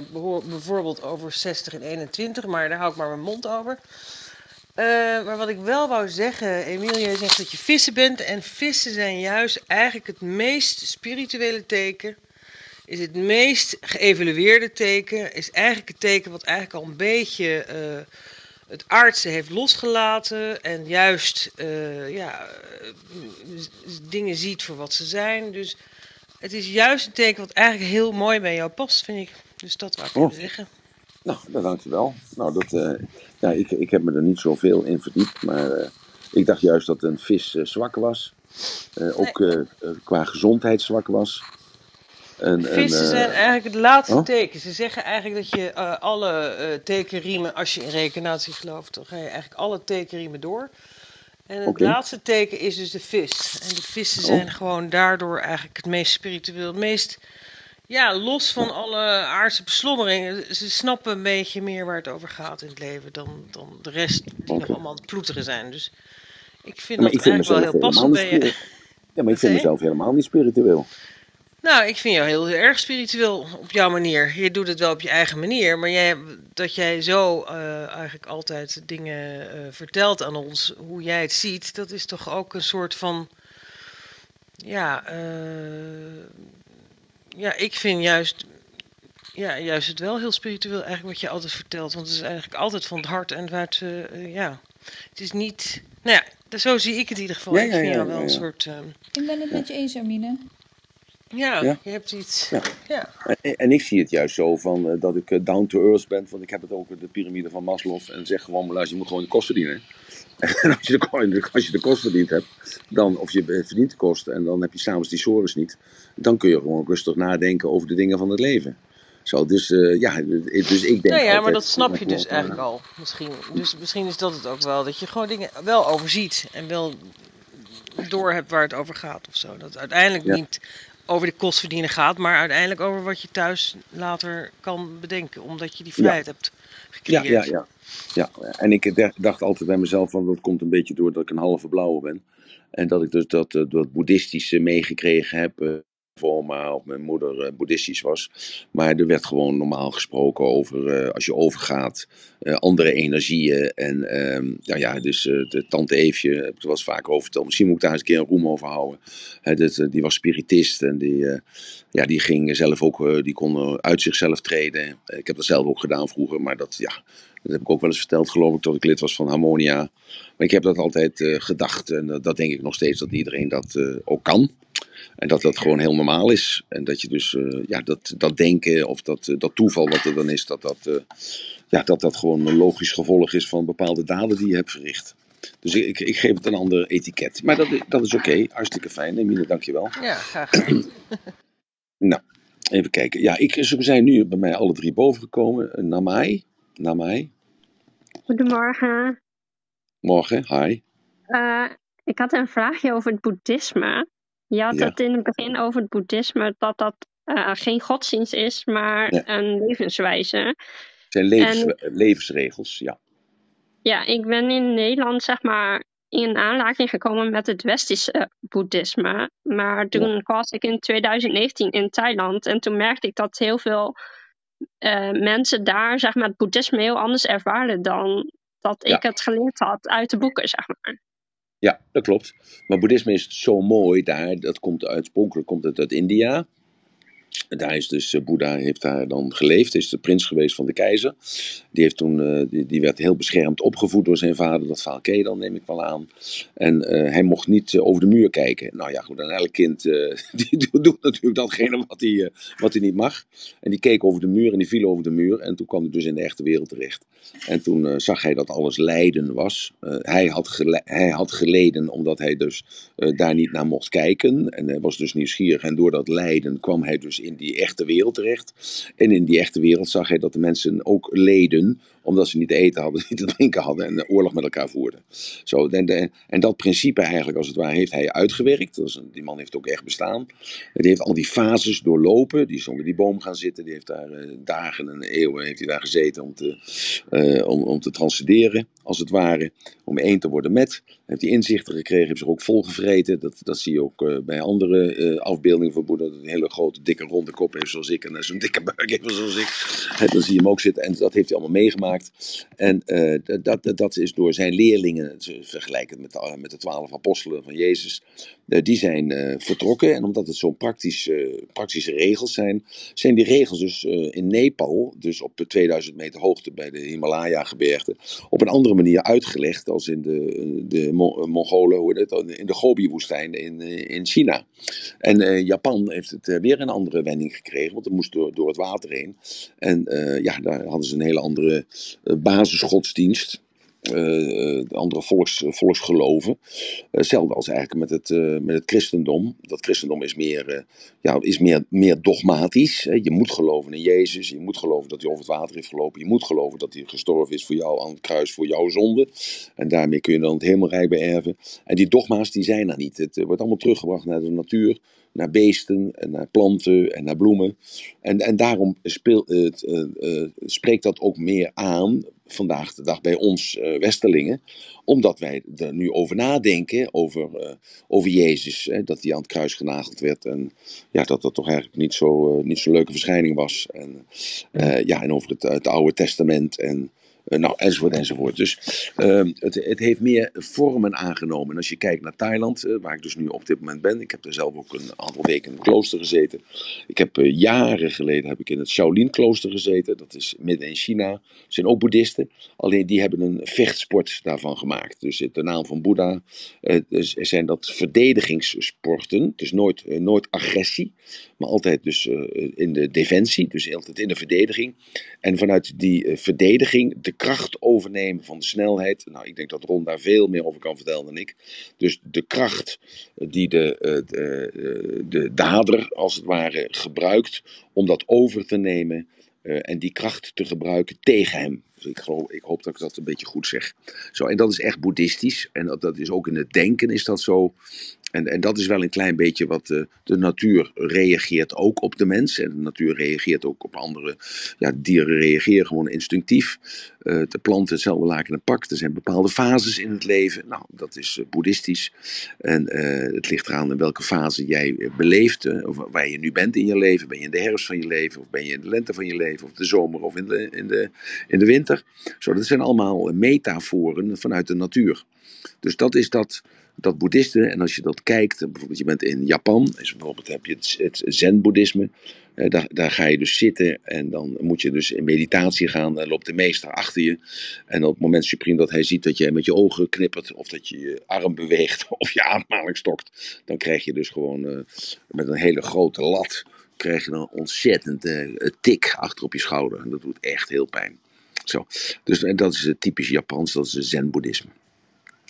bijvoorbeeld over 60 en 21, maar daar hou ik maar mijn mond over. Uh, maar wat ik wel wou zeggen, Emilia zegt dat je vissen bent. En vissen zijn juist eigenlijk het meest spirituele teken is het meest geëvalueerde teken, is eigenlijk het teken wat eigenlijk al een beetje uh, het aardse heeft losgelaten en juist uh, ja, dingen ziet voor wat ze zijn. Dus het is juist een teken wat eigenlijk heel mooi bij jou past, vind ik. Dus dat wou ik oh. zeggen. Nou, dat dankjewel. Nou, dat, uh, ja, ik, ik heb me er niet zoveel in verdiept, maar ik dacht juist dat een vis zwak was. ook nee. qua gezondheid zwak was. En, Vissen en, zijn eigenlijk het laatste oh? teken. Ze zeggen eigenlijk dat je uh, alle uh, tekenriemen, als je in reïncarnatie gelooft, dan ga je eigenlijk alle tekenriemen door. En het okay. laatste teken is dus de vis. En de vissen zijn oh. gewoon daardoor eigenlijk het meest spiritueel, het meest ja, los van alle aardse beslommeringen. Ze snappen een beetje meer waar het over gaat in het leven dan, dan de rest die okay. nog allemaal aan het ploeteren zijn. Dus ik vind ja, dat ik vind eigenlijk wel heel passend bij je. Ja, maar ik vind mezelf helemaal niet spiritueel. Nou, ik vind jou heel, heel erg spiritueel op jouw manier. Je doet het wel op je eigen manier, maar jij, dat jij zo uh, eigenlijk altijd dingen uh, vertelt aan ons, hoe jij het ziet, dat is toch ook een soort van. Ja, uh, ja ik vind juist, ja, juist het wel heel spiritueel, eigenlijk wat je altijd vertelt. Want het is eigenlijk altijd van het hart en het, ja, het is niet. Nou ja, zo zie ik het in ieder geval. Ja, ik vind ja, jou wel ja, een soort. ik ben het met je eens, Amine. Ja, ja, je hebt iets. Ja. ja. En, en, ik zie het juist zo van uh, dat ik uh, down to earth ben. Want ik heb het ook de piramide van Maslow. En zeg gewoon, maar luister, je moet gewoon de kost verdienen. En als je, de, als je de kost verdiend hebt, dan, of je verdient de kosten en dan heb je s'avonds die sores niet. Dan kun je gewoon rustig nadenken over de dingen van het leven. Zo, dus, uh, ja, dus ik denk. Nou ja, altijd, maar dat snap je dus eigenlijk al. Misschien. Dus misschien is dat het ook wel. Dat je gewoon dingen wel overziet. En wel door hebt waar het over gaat of zo. Dat uiteindelijk ja. niet over de kost verdienen gaat, maar uiteindelijk over wat je thuis later kan bedenken, omdat je die vrijheid ja. hebt gecreëerd. Ja, ja, ja. ja. En ik dacht altijd bij mezelf, van dat komt een beetje door dat ik een halve blauwe ben. En dat ik dus dat, dat boeddhistische meegekregen heb oma of mijn moeder uh, boeddhistisch was. Maar er werd gewoon normaal gesproken over uh, als je overgaat, uh, andere energieën. En nou ja, dus de tante Eefje, heb ik was vaak over verteld. Misschien moet ik daar eens een keer een roem over houden. Dat, die was spiritist en die, ja, die ging zelf ook, die kon uit zichzelf treden. ik heb dat zelf ook gedaan vroeger, maar dat, ja, dat heb ik ook wel eens verteld, geloof ik, tot ik lid was van Harmonia. Maar ik heb dat altijd gedacht en dat denk ik nog steeds dat iedereen dat ook kan. En dat dat gewoon heel normaal is. En dat je dus, uh, ja, dat, dat denken of dat, uh, dat toeval wat er dan is, dat dat, uh, ja, dat dat gewoon een logisch gevolg is van bepaalde daden die je hebt verricht. Dus ik, ik geef het een ander etiket. Maar dat, dat is oké. Okay. Hartstikke fijn. Emine, dankjewel. Ja, graag gedaan. nou, even kijken. Ja, ik, ze zijn nu bij mij alle drie bovengekomen. Namai. Namai. Goedemorgen. Morgen, hi. ik had een vraagje over het boeddhisme. Je had Ja. het in het begin over het boeddhisme, dat dat eh, geen godsdienst is, maar Ja. een levenswijze. Het zijn levens, levensregels, ja. Ja, ik ben in Nederland zeg maar in aanraking gekomen met het westerse boeddhisme. Maar toen was ik in 2019 in Thailand en toen merkte ik dat heel veel eh, mensen daar zeg maar, het boeddhisme heel anders ervaren dan dat Ja. ik het geleerd had uit de boeken, zeg maar. Ja, dat klopt. Maar boeddhisme is zo mooi daar. Dat komt oorspronkelijk komt het uit India. Daar is dus, uh, Boeddha heeft daar dan geleefd, is de prins geweest van de keizer. Die, heeft toen, uh, die, werd heel beschermd opgevoed door zijn vader, dat verhaal ken dan, neem ik wel aan. En uh, hij mocht niet over de muur kijken. Nou ja, goed, en elk kind die doet natuurlijk datgene wat hij, wat hij niet mag. En die keek over de muur en die viel over de muur. En toen kwam hij dus in de echte wereld terecht. En toen zag hij dat alles lijden was. hij, had hij had geleden omdat hij dus daar niet naar mocht kijken. En hij was dus nieuwsgierig. En door dat lijden kwam hij dus in die echte wereld terecht. En in die echte wereld zag hij dat de mensen ook leden, omdat ze niet te eten hadden, niet te drinken hadden en oorlog met elkaar voerden. Zo, en, en dat principe eigenlijk, als het ware, heeft hij uitgewerkt. Die man heeft ook echt bestaan. Die heeft al die fases doorlopen. Die is onder die boom gaan zitten. Die heeft daar uh, dagen en eeuwen heeft hij daar gezeten om te, uh, om, om te transcenderen, als het ware. Om één te worden met. Heeft hij inzichten gekregen, heeft zich ook volgevreten. Dat, dat zie je ook uh, bij andere afbeeldingen van Boeddha. Een hele grote, dikke, ronde kop heeft zoals ik. En zo'n dikke buik heeft zoals ik. dan zie je hem ook zitten. En dat heeft hij allemaal meegemaakt. En uh, dat, dat, dat is door zijn leerlingen, vergelijkend met de, met de twaalf apostelen van Jezus, die zijn vertrokken. En omdat het zo'n praktisch, praktische regels zijn, zijn die regels dus in Nepal, dus op 2000 meter hoogte bij de Himalaya-gebergte, op een andere manier uitgelegd als in de, de Mongolen, hoe het, in de Gobi-woestijn in, in China. En Japan heeft het weer een andere wending gekregen, want het moest door, door het water heen. En ja, daar hadden ze een hele andere basisgodsdienst. Uh, andere volks, volksgeloven. Hetzelfde als eigenlijk met het, met het christendom. Dat christendom is meer, ja, is meer, meer dogmatisch. Je moet geloven in Jezus. Je moet geloven dat hij over het water heeft gelopen. Je moet geloven dat hij gestorven is voor jou aan het kruis, voor jouw zonde. En daarmee kun je dan het hemelrijk beërven. En die dogma's die zijn er niet. Het wordt allemaal teruggebracht naar de natuur naar beesten en naar planten en naar bloemen. En, en daarom speel, uh, uh, spreekt dat ook meer aan vandaag de dag bij ons uh, Westerlingen, omdat wij er nu over nadenken, over, over Jezus, hè, dat hij aan het kruis genageld werd en ja, dat dat toch eigenlijk niet zo'n niet zo leuke verschijning was. En, ja, en over het, het Oude Testament en nou, enzovoort, enzovoort. Dus uh, het, het, heeft meer vormen aangenomen. En als je kijkt naar Thailand, uh, waar ik dus nu op dit moment ben. Ik heb er zelf ook een aantal weken in het klooster gezeten. Ik heb uh, jaren geleden heb ik in het Shaolin-klooster gezeten. Dat is midden in China. Zijn ook boeddhisten. Alleen die hebben een vechtsport daarvan gemaakt. Dus de naam van Boeddha zijn dat verdedigingssporten. Dus nooit, nooit agressie. Maar altijd dus in de defensie. Dus altijd in de verdediging. En vanuit die verdediging de kracht overnemen van de snelheid. Nou, ik denk dat Ron daar veel meer over kan vertellen dan ik. Dus de kracht die de, de, de dader, als het ware, gebruikt om dat over te nemen. Uh, en die kracht te gebruiken tegen hem. Ik, ik hoop dat ik dat een beetje goed zeg. Zo, en dat is echt boeddhistisch. En dat, dat is ook in het denken is dat zo. En, en dat is wel een klein beetje wat de, de natuur reageert ook op de mens. En de natuur reageert ook op andere. Ja, dieren reageren gewoon instinctief. Uh, de planten hetzelfde laken en pak. Er zijn bepaalde fases in het leven. Nou, dat is uh, boeddhistisch. En het ligt eraan in welke fase jij beleeft. of waar je nu bent in je leven. Ben je in de herfst van je leven? Of ben je in de lente van je leven? Of de zomer of in de, in de, in de winter? Zo, dat zijn allemaal metaforen vanuit de natuur. Dus dat is dat dat boeddhisme, en als je dat kijkt, bijvoorbeeld je bent in Japan, dus bijvoorbeeld heb je het, zen-boeddhisme, eh, daar, daar ga je dus zitten en dan moet je dus in meditatie gaan, dan loopt de meester achter je. En op het moment supreme dat hij ziet dat je met je ogen knippert, of dat je je arm beweegt, of je ademhaling stokt, dan krijg je dus gewoon uh, met een hele grote lat, krijg je dan ontzettend uh, tik achter op je schouder. En dat doet echt heel pijn. Zo. Dus en dat is het typisch Japans, dat is het zen-boeddhisme.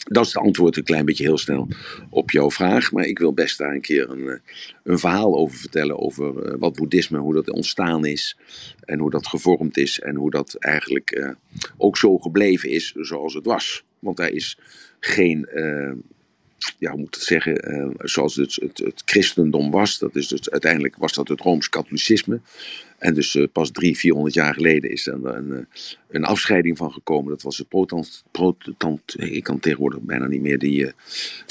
Dat is het antwoord een klein beetje heel snel op jouw vraag. Maar ik wil best daar een keer een, een verhaal over vertellen. Over wat boeddhisme, hoe dat ontstaan is. En hoe dat gevormd is. En hoe dat eigenlijk ook zo gebleven is zoals het was. Want daar is geen, ja, hoe moet ik het zeggen, zoals het, het, het, christendom was. Dat is dus, uiteindelijk was dat het Rooms-Katholicisme. En dus uh, pas drie, vierhonderd jaar geleden is er een, een, een, afscheiding van gekomen. Dat was de protestant, protestant ik kan tegenwoordig bijna niet meer die, uh,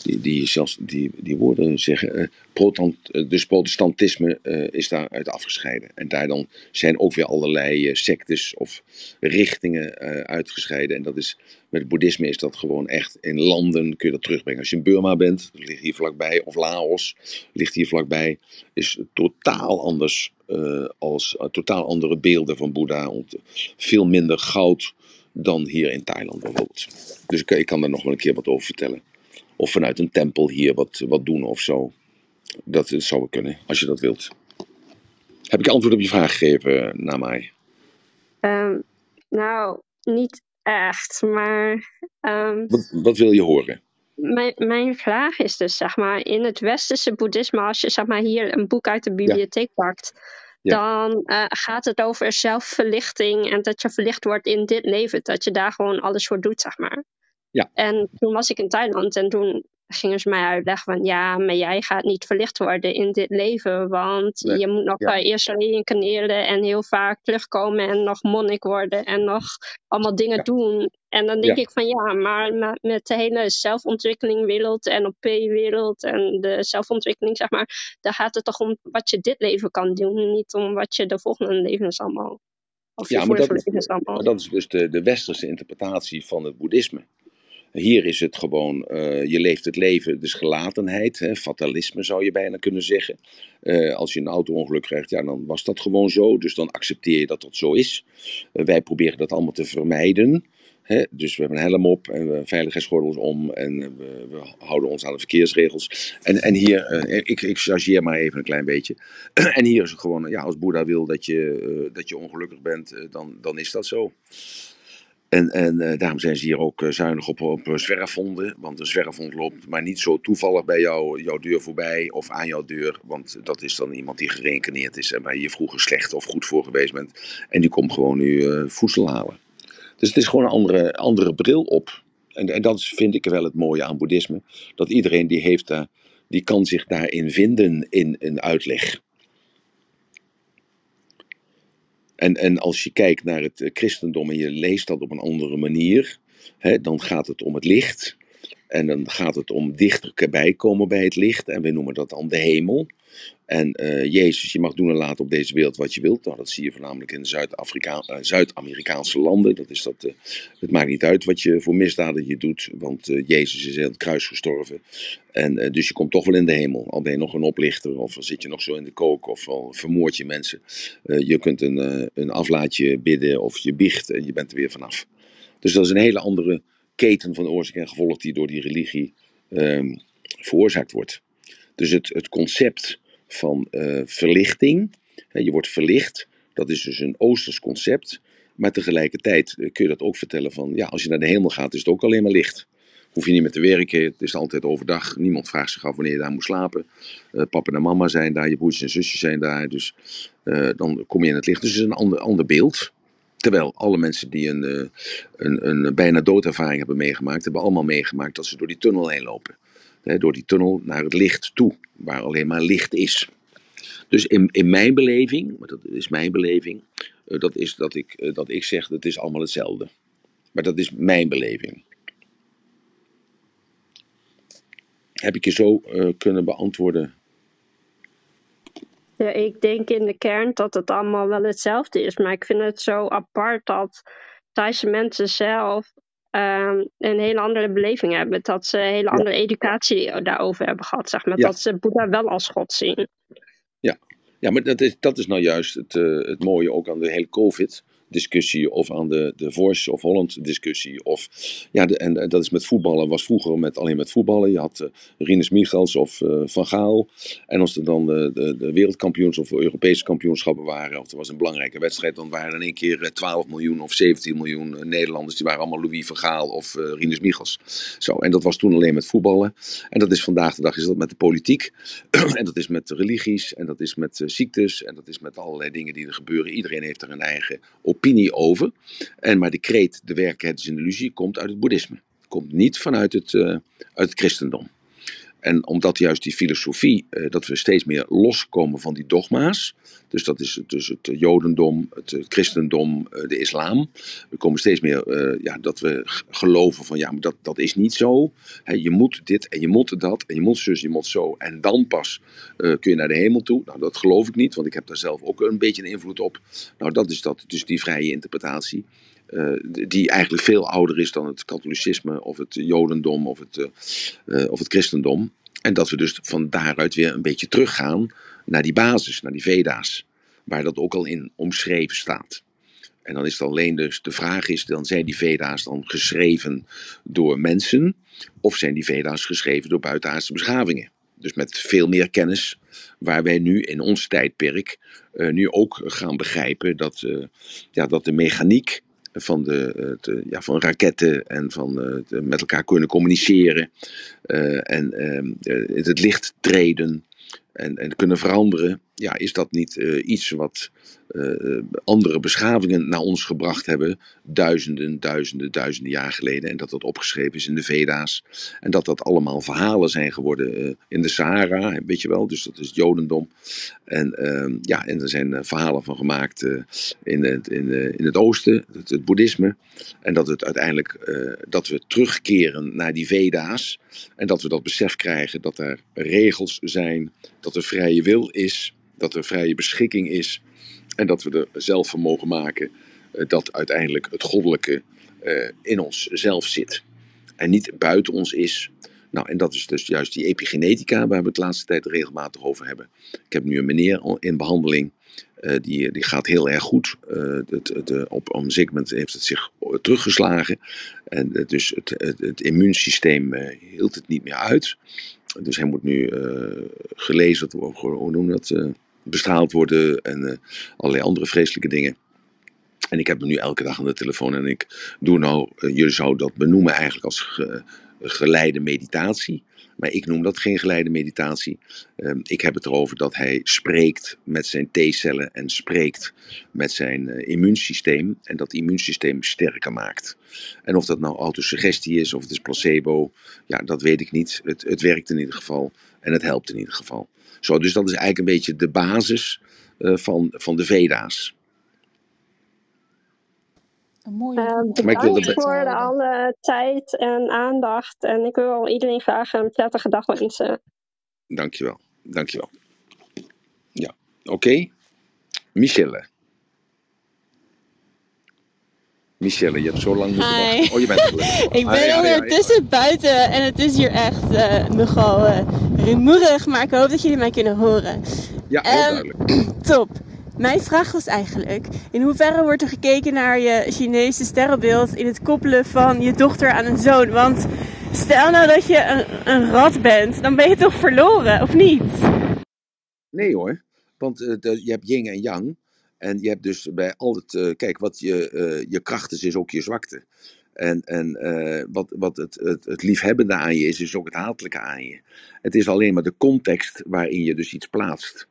die, die, zelfs die, die woorden zeggen. Protestant, dus protestantisme is daaruit afgescheiden. En daar dan zijn ook weer allerlei sectes of richtingen uitgescheiden. En dat is, met het boeddhisme is dat gewoon echt in landen kun je dat terugbrengen. Als je in Burma bent, dat ligt hier vlakbij, of Laos ligt hier vlakbij, is totaal anders uh, als uh, totaal andere beelden van Boeddha. Veel minder goud dan hier in Thailand bijvoorbeeld. Dus ik, ik, kan daar nog wel een keer wat over vertellen. Of vanuit een tempel hier wat, wat doen of zo. Dat, dat zou kunnen, als je dat wilt. Heb ik antwoord op je vraag gegeven, Namai? Um, nou, niet echt, maar... Um... Wat, wat wil je horen? Mijn, mijn vraag is dus, zeg maar, in het westerse boeddhisme, als je zeg maar, hier een boek uit de bibliotheek pakt, dan uh, gaat het over zelfverlichting en dat je verlicht wordt in dit leven, dat je daar gewoon alles voor doet, zeg maar. Ja. En toen was ik in Thailand en toen gingen ze mij uitleggen van ja, maar jij gaat niet verlicht worden in dit leven, want je moet nog ja. eerst reïncarneren en heel vaak terugkomen en nog monnik worden en nog allemaal dingen doen. En dan denk ik van ja, maar met de hele zelfontwikkelingwereld en NLP-wereld en de zelfontwikkeling, zeg maar, daar gaat het toch om wat je dit leven kan doen, niet om wat je de volgende levens allemaal. Of ja, maar dat, is, maar dat is dus de, de westerse interpretatie van het boeddhisme. Hier is het gewoon, uh, je leeft het leven, dus gelatenheid, hè, fatalisme zou je bijna kunnen zeggen. Uh, als je een auto-ongeluk krijgt, ja, dan was dat gewoon zo, dus dan accepteer je dat dat zo is. Uh, wij proberen dat allemaal te vermijden. Dus we hebben een helm op en we veiligheidsgordels om en we, we, houden ons aan de verkeersregels. En, en hier, ik, ik chargeer maar even een klein beetje. en hier is het gewoon, ja, als Boeddha wil dat je, dat je ongelukkig bent, dan, dan is dat zo. En, en uh, daarom zijn ze hier ook uh, zuinig op, op uh, zwerfhonden. Want een zwerfhond loopt maar niet zo toevallig bij jou, jouw deur voorbij of aan jouw deur. Want dat is dan iemand die gereïncarneerd is en waar je vroeger slecht of goed voor geweest bent. En die komt gewoon nu voedsel halen. Dus het is gewoon een andere, andere bril op. En, en dat vind ik wel het mooie aan boeddhisme. Dat iedereen die heeft daar, die kan zich daarin vinden in een uitleg. En, en als je kijkt naar het eh, christendom en je leest dat op een andere manier, hè, dan gaat het om het licht. En dan gaat het om dichterbij komen bij het licht. En we noemen dat dan de hemel. En uh, Jezus, je mag doen en laten op deze wereld wat je wilt. Nou, dat zie je voornamelijk in de uh, Zuid-Amerikaanse landen. Dat is dat, uh, het maakt niet uit wat je voor misdaden je doet, want Jezus is aan het kruis gestorven. En dus je komt toch wel in de hemel. Al ben je nog een oplichter, of zit je nog zo in de kook, of al vermoord je mensen. je kunt een, een aflaatje bidden of je biecht en je bent er weer vanaf. Dus dat is een hele andere keten van oorzaak en gevolg die door die religie um, veroorzaakt wordt. Dus het, het concept van uh, verlichting, hè, je wordt verlicht, dat is dus een Oosters concept. Maar tegelijkertijd eh, kun je dat ook vertellen van, ja, als je naar de hemel gaat, is het ook alleen maar licht. Hoef je niet meer te werken, het is altijd overdag. Niemand vraagt zich af wanneer je daar moet slapen. Uh, papa en mama zijn daar, je broertjes en zusjes zijn daar. Dus dan kom je in het licht. Dus het is een ander, ander beeld. Terwijl alle mensen die een, uh, een, een bijna doodervaring hebben meegemaakt, hebben allemaal meegemaakt dat ze door die tunnel heen lopen. Door die tunnel naar het licht toe, waar alleen maar licht is. Dus in, in mijn beleving, maar dat is mijn beleving, uh, dat is dat ik, uh, dat ik zeg dat is allemaal hetzelfde. Maar dat is mijn beleving. Heb ik je zo kunnen beantwoorden ja, ik denk in de kern dat het allemaal wel hetzelfde is. Maar ik vind het zo apart dat Thaise mensen zelf um, een hele andere beleving hebben. Dat ze een hele andere educatie daarover hebben gehad. Zeg maar. Ja. Dat ze Boeddha wel als God zien. Ja, ja maar dat is, dat is nou juist het, uh, het mooie ook aan de hele COVID discussie of aan de, de Voice of Holland discussie. Of, ja, en, dat is met voetballen, was vroeger met, alleen met voetballen. Je had uh, Rinus Michels of uh, Van Gaal. En als er dan de, de, de wereldkampioens of Europese kampioenschappen waren, of er was een belangrijke wedstrijd, dan waren er in één keer 12 miljoen of 17 miljoen Nederlanders. Die waren allemaal Louis van Gaal of uh, Rinus Michels. Zo, en dat was toen alleen met voetballen. En dat is vandaag de dag is dat met de politiek. en dat is met religies. En dat is met ziektes. En dat is met allerlei dingen die er gebeuren. Iedereen heeft er een eigen op opinie over. En, maar de kreet, de werkelijkheid is een illusie, komt uit het boeddhisme. Komt niet vanuit het, uh, uit het christendom. En omdat juist die filosofie, eh, dat we steeds meer loskomen van die dogma's. Dus dat is dus het Jodendom, het christendom, eh, de islam. We komen steeds meer, eh, ja, dat we geloven van, ja, maar dat, dat is niet zo. Je moet dit en je moet dat en je moet zus, je moet zo. En dan pas eh, kun je naar de hemel toe. Nou, dat geloof ik niet, want ik heb daar zelf ook een beetje een invloed op. Nou, dat is dat, dus die vrije interpretatie. Eh, die eigenlijk veel ouder is dan het katholicisme of het jodendom of het, eh, eh, of het christendom. En dat we dus van daaruit weer een beetje teruggaan naar die basis, naar die Veda's. Waar dat ook al in omschreven staat. En dan is het alleen dus de vraag is, dan zijn die Veda's dan geschreven door mensen? Of zijn die Veda's geschreven door buitenaardse beschavingen? Dus met veel meer kennis, waar wij nu in ons tijdperk nu ook gaan begrijpen dat, ja, dat de mechaniek van, de, eh, ja, van raketten en van eh, met elkaar kunnen communiceren eh, en ehm, eh, in het licht treden en, en kunnen veranderen, ja, is dat niet eh, iets wat eh, andere beschavingen naar ons gebracht hebben, duizenden, duizenden, duizenden jaar geleden, en dat dat opgeschreven is in de Veda's, en dat dat allemaal verhalen zijn geworden eh, in de Sahara, weet je wel, dus dat is het Jodendom. En, ehm, ja, en er zijn verhalen van gemaakt in, het, in, in het Oosten, het, het Boeddhisme, en dat het uiteindelijk, dat we terugkeren naar die Veda's, en dat we dat besef krijgen dat er regels zijn, dat er vrije wil is, dat er vrije beschikking is, en dat we er zelf van mogen maken eh, dat uiteindelijk het goddelijke eh, in ons zelf zit. En niet buiten ons is. Nou, en dat is dus juist die epigenetica waar we het de laatste tijd regelmatig over hebben. Ik heb nu een meneer in behandeling. eh, die, die gaat heel erg goed. Eh, het, op een moment heeft het zich teruggeslagen. En dus het, het, het immuunsysteem hield het niet meer uit. Dus hij moet nu gelezen, worden, hoe noem dat? Bestraald worden en eh, allerlei andere vreselijke dingen. En ik heb hem nu elke dag aan de telefoon en ik doe nou, eh, je zou dat benoemen eigenlijk als ge- geleide meditatie. Maar ik noem dat geen geleide meditatie. Ehm, ik heb het erover dat hij spreekt met zijn T-cellen en spreekt met zijn eh, immuunsysteem. En dat immuunsysteem sterker maakt. En of dat nou autosuggestie is of het is placebo, ja, dat weet ik niet. Het, het werkt in ieder geval en het helpt in ieder geval. Zo, dus dat is eigenlijk een beetje de basis eh, van, van de Veda's. Een mooie, wil bedankt er- voor de alle tijd en aandacht. En ik wil iedereen graag een prettige dag wensen. Dankjewel. Dankjewel. Ja, oké. Michelle. Michelle, je hebt zo lang moeten Hi. wachten. Oh, je bent er. Ik ben ondertussen buiten en het is hier echt eh, nogal eh, rumoerig, maar ik hoop dat jullie mij kunnen horen. Ja, heel Ehm, duidelijk. Top. Mijn vraag was eigenlijk, in hoeverre wordt er gekeken naar je Chinese sterrenbeeld in het koppelen van je dochter aan een zoon? Want stel nou dat je een, een rat bent, dan ben je toch verloren, of niet? Nee hoor, want eh, je hebt yin en yang. En je hebt dus bij al het, eh, kijk, wat je, eh, je kracht is, is ook je zwakte. En, en wat, wat het, het, het liefhebbende aan je is, is ook het hatelijke aan je. Het is alleen maar de context waarin je dus iets plaatst.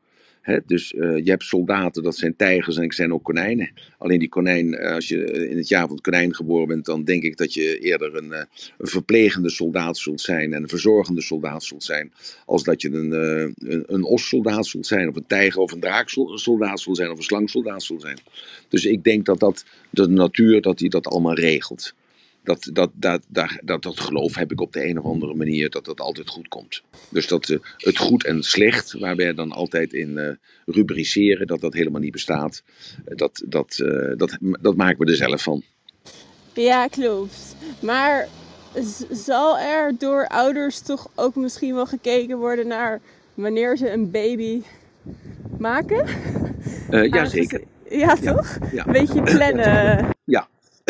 Dus eh, je hebt soldaten, dat zijn tijgers en ik zijn ook konijnen. Alleen die konijn, eh, als je in het jaar van het konijn geboren bent, dan denk ik dat je eerder een, eh, een verplegende soldaat zult zijn en een verzorgende soldaat zult zijn. Als dat je een, een, een ossoldaat zult zijn, of een tijger of een draaksoldaat zult zijn, of een slangsoldaat zult zijn. Dus ik denk dat, dat de natuur dat die dat allemaal regelt. Dat, dat, dat, dat, dat, dat geloof heb ik op de een of andere manier dat dat altijd goed komt. Dus dat eh, het goed en slecht, waar wij dan altijd in eh, rubriceren, dat dat helemaal niet bestaat, eh, dat, dat, eh, dat, dat maken we er zelf van. Ja, klopt. Maar zal er door ouders toch ook misschien wel gekeken worden naar wanneer ze een baby maken? Ja, zeker. Ja, toch? Ja. Een beetje plannen. Ja.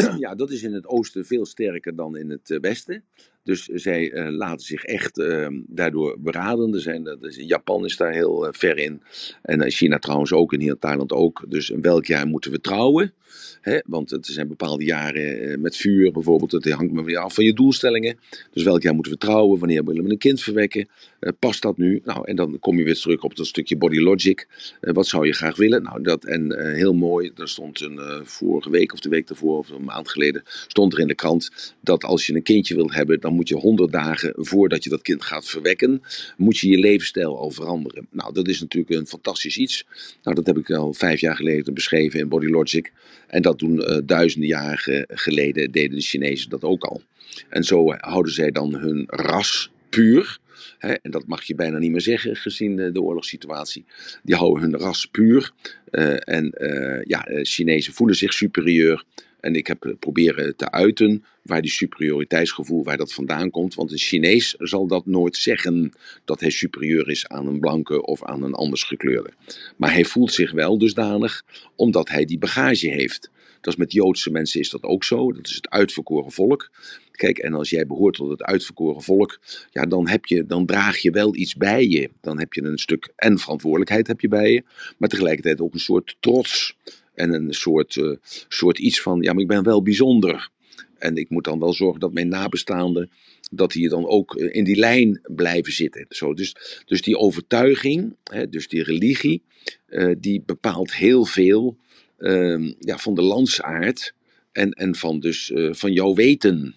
ja, dat is in het oosten veel sterker dan in het eh, westen. Dus zij eh, laten zich echt eh, daardoor beraden. Er zijn, er is- Japan is daar heel eh, ver in. En eh, China trouwens ook en hier Thailand ook. Dus in welk jaar moeten we trouwen? Hè? Want het zijn bepaalde jaren eh, met vuur bijvoorbeeld. Het hangt maar weer af van je doelstellingen. Dus welk jaar moeten we trouwen? Wanneer willen we een kind verwekken? Eh, past dat nu? Nou, en dan kom je weer terug op dat stukje body logic. Eh, wat zou je graag willen? Nou, dat en eh, heel mooi. Er stond een vorige week of de week daarvoor of een maand geleden stond er in de krant dat als je een kindje wilt hebben, dan moet je 100 dagen voordat je dat kind gaat verwekken, moet je je levensstijl al veranderen. Nou, dat is natuurlijk een fantastisch iets. Nou, dat heb ik al vijf jaar geleden beschreven in Body Logic. En dat doen duizenden jaren geleden deden de Chinezen dat ook al. En zo houden zij dan hun ras puur. Hè, en dat mag je bijna niet meer zeggen gezien de oorlogssituatie. Die houden hun ras puur. Uh, en uh, ja, Chinezen voelen zich superieur. En ik heb proberen te uiten waar die superioriteitsgevoel, waar dat vandaan komt. Want een Chinees zal dat nooit zeggen dat hij superieur is aan een blanke of aan een anders gekleurde. Maar hij voelt zich wel dusdanig omdat hij die bagage heeft. Dat is met Joodse mensen is dat ook zo. Dat is het uitverkoren volk. Kijk, en als jij behoort tot het uitverkoren volk, ja, dan, heb je, dan draag je wel iets bij je. Dan heb je een stuk en verantwoordelijkheid heb je bij je, maar tegelijkertijd ook een soort trots. En een soort, uh, soort iets van, ja, maar ik ben wel bijzonder. En ik moet dan wel zorgen dat mijn nabestaanden, dat die dan ook in die lijn blijven zitten. Zo, dus, dus die overtuiging, hè, dus die religie, uh, die bepaalt heel veel uh, ja, van de landsaard en, en van, dus, van jouw weten.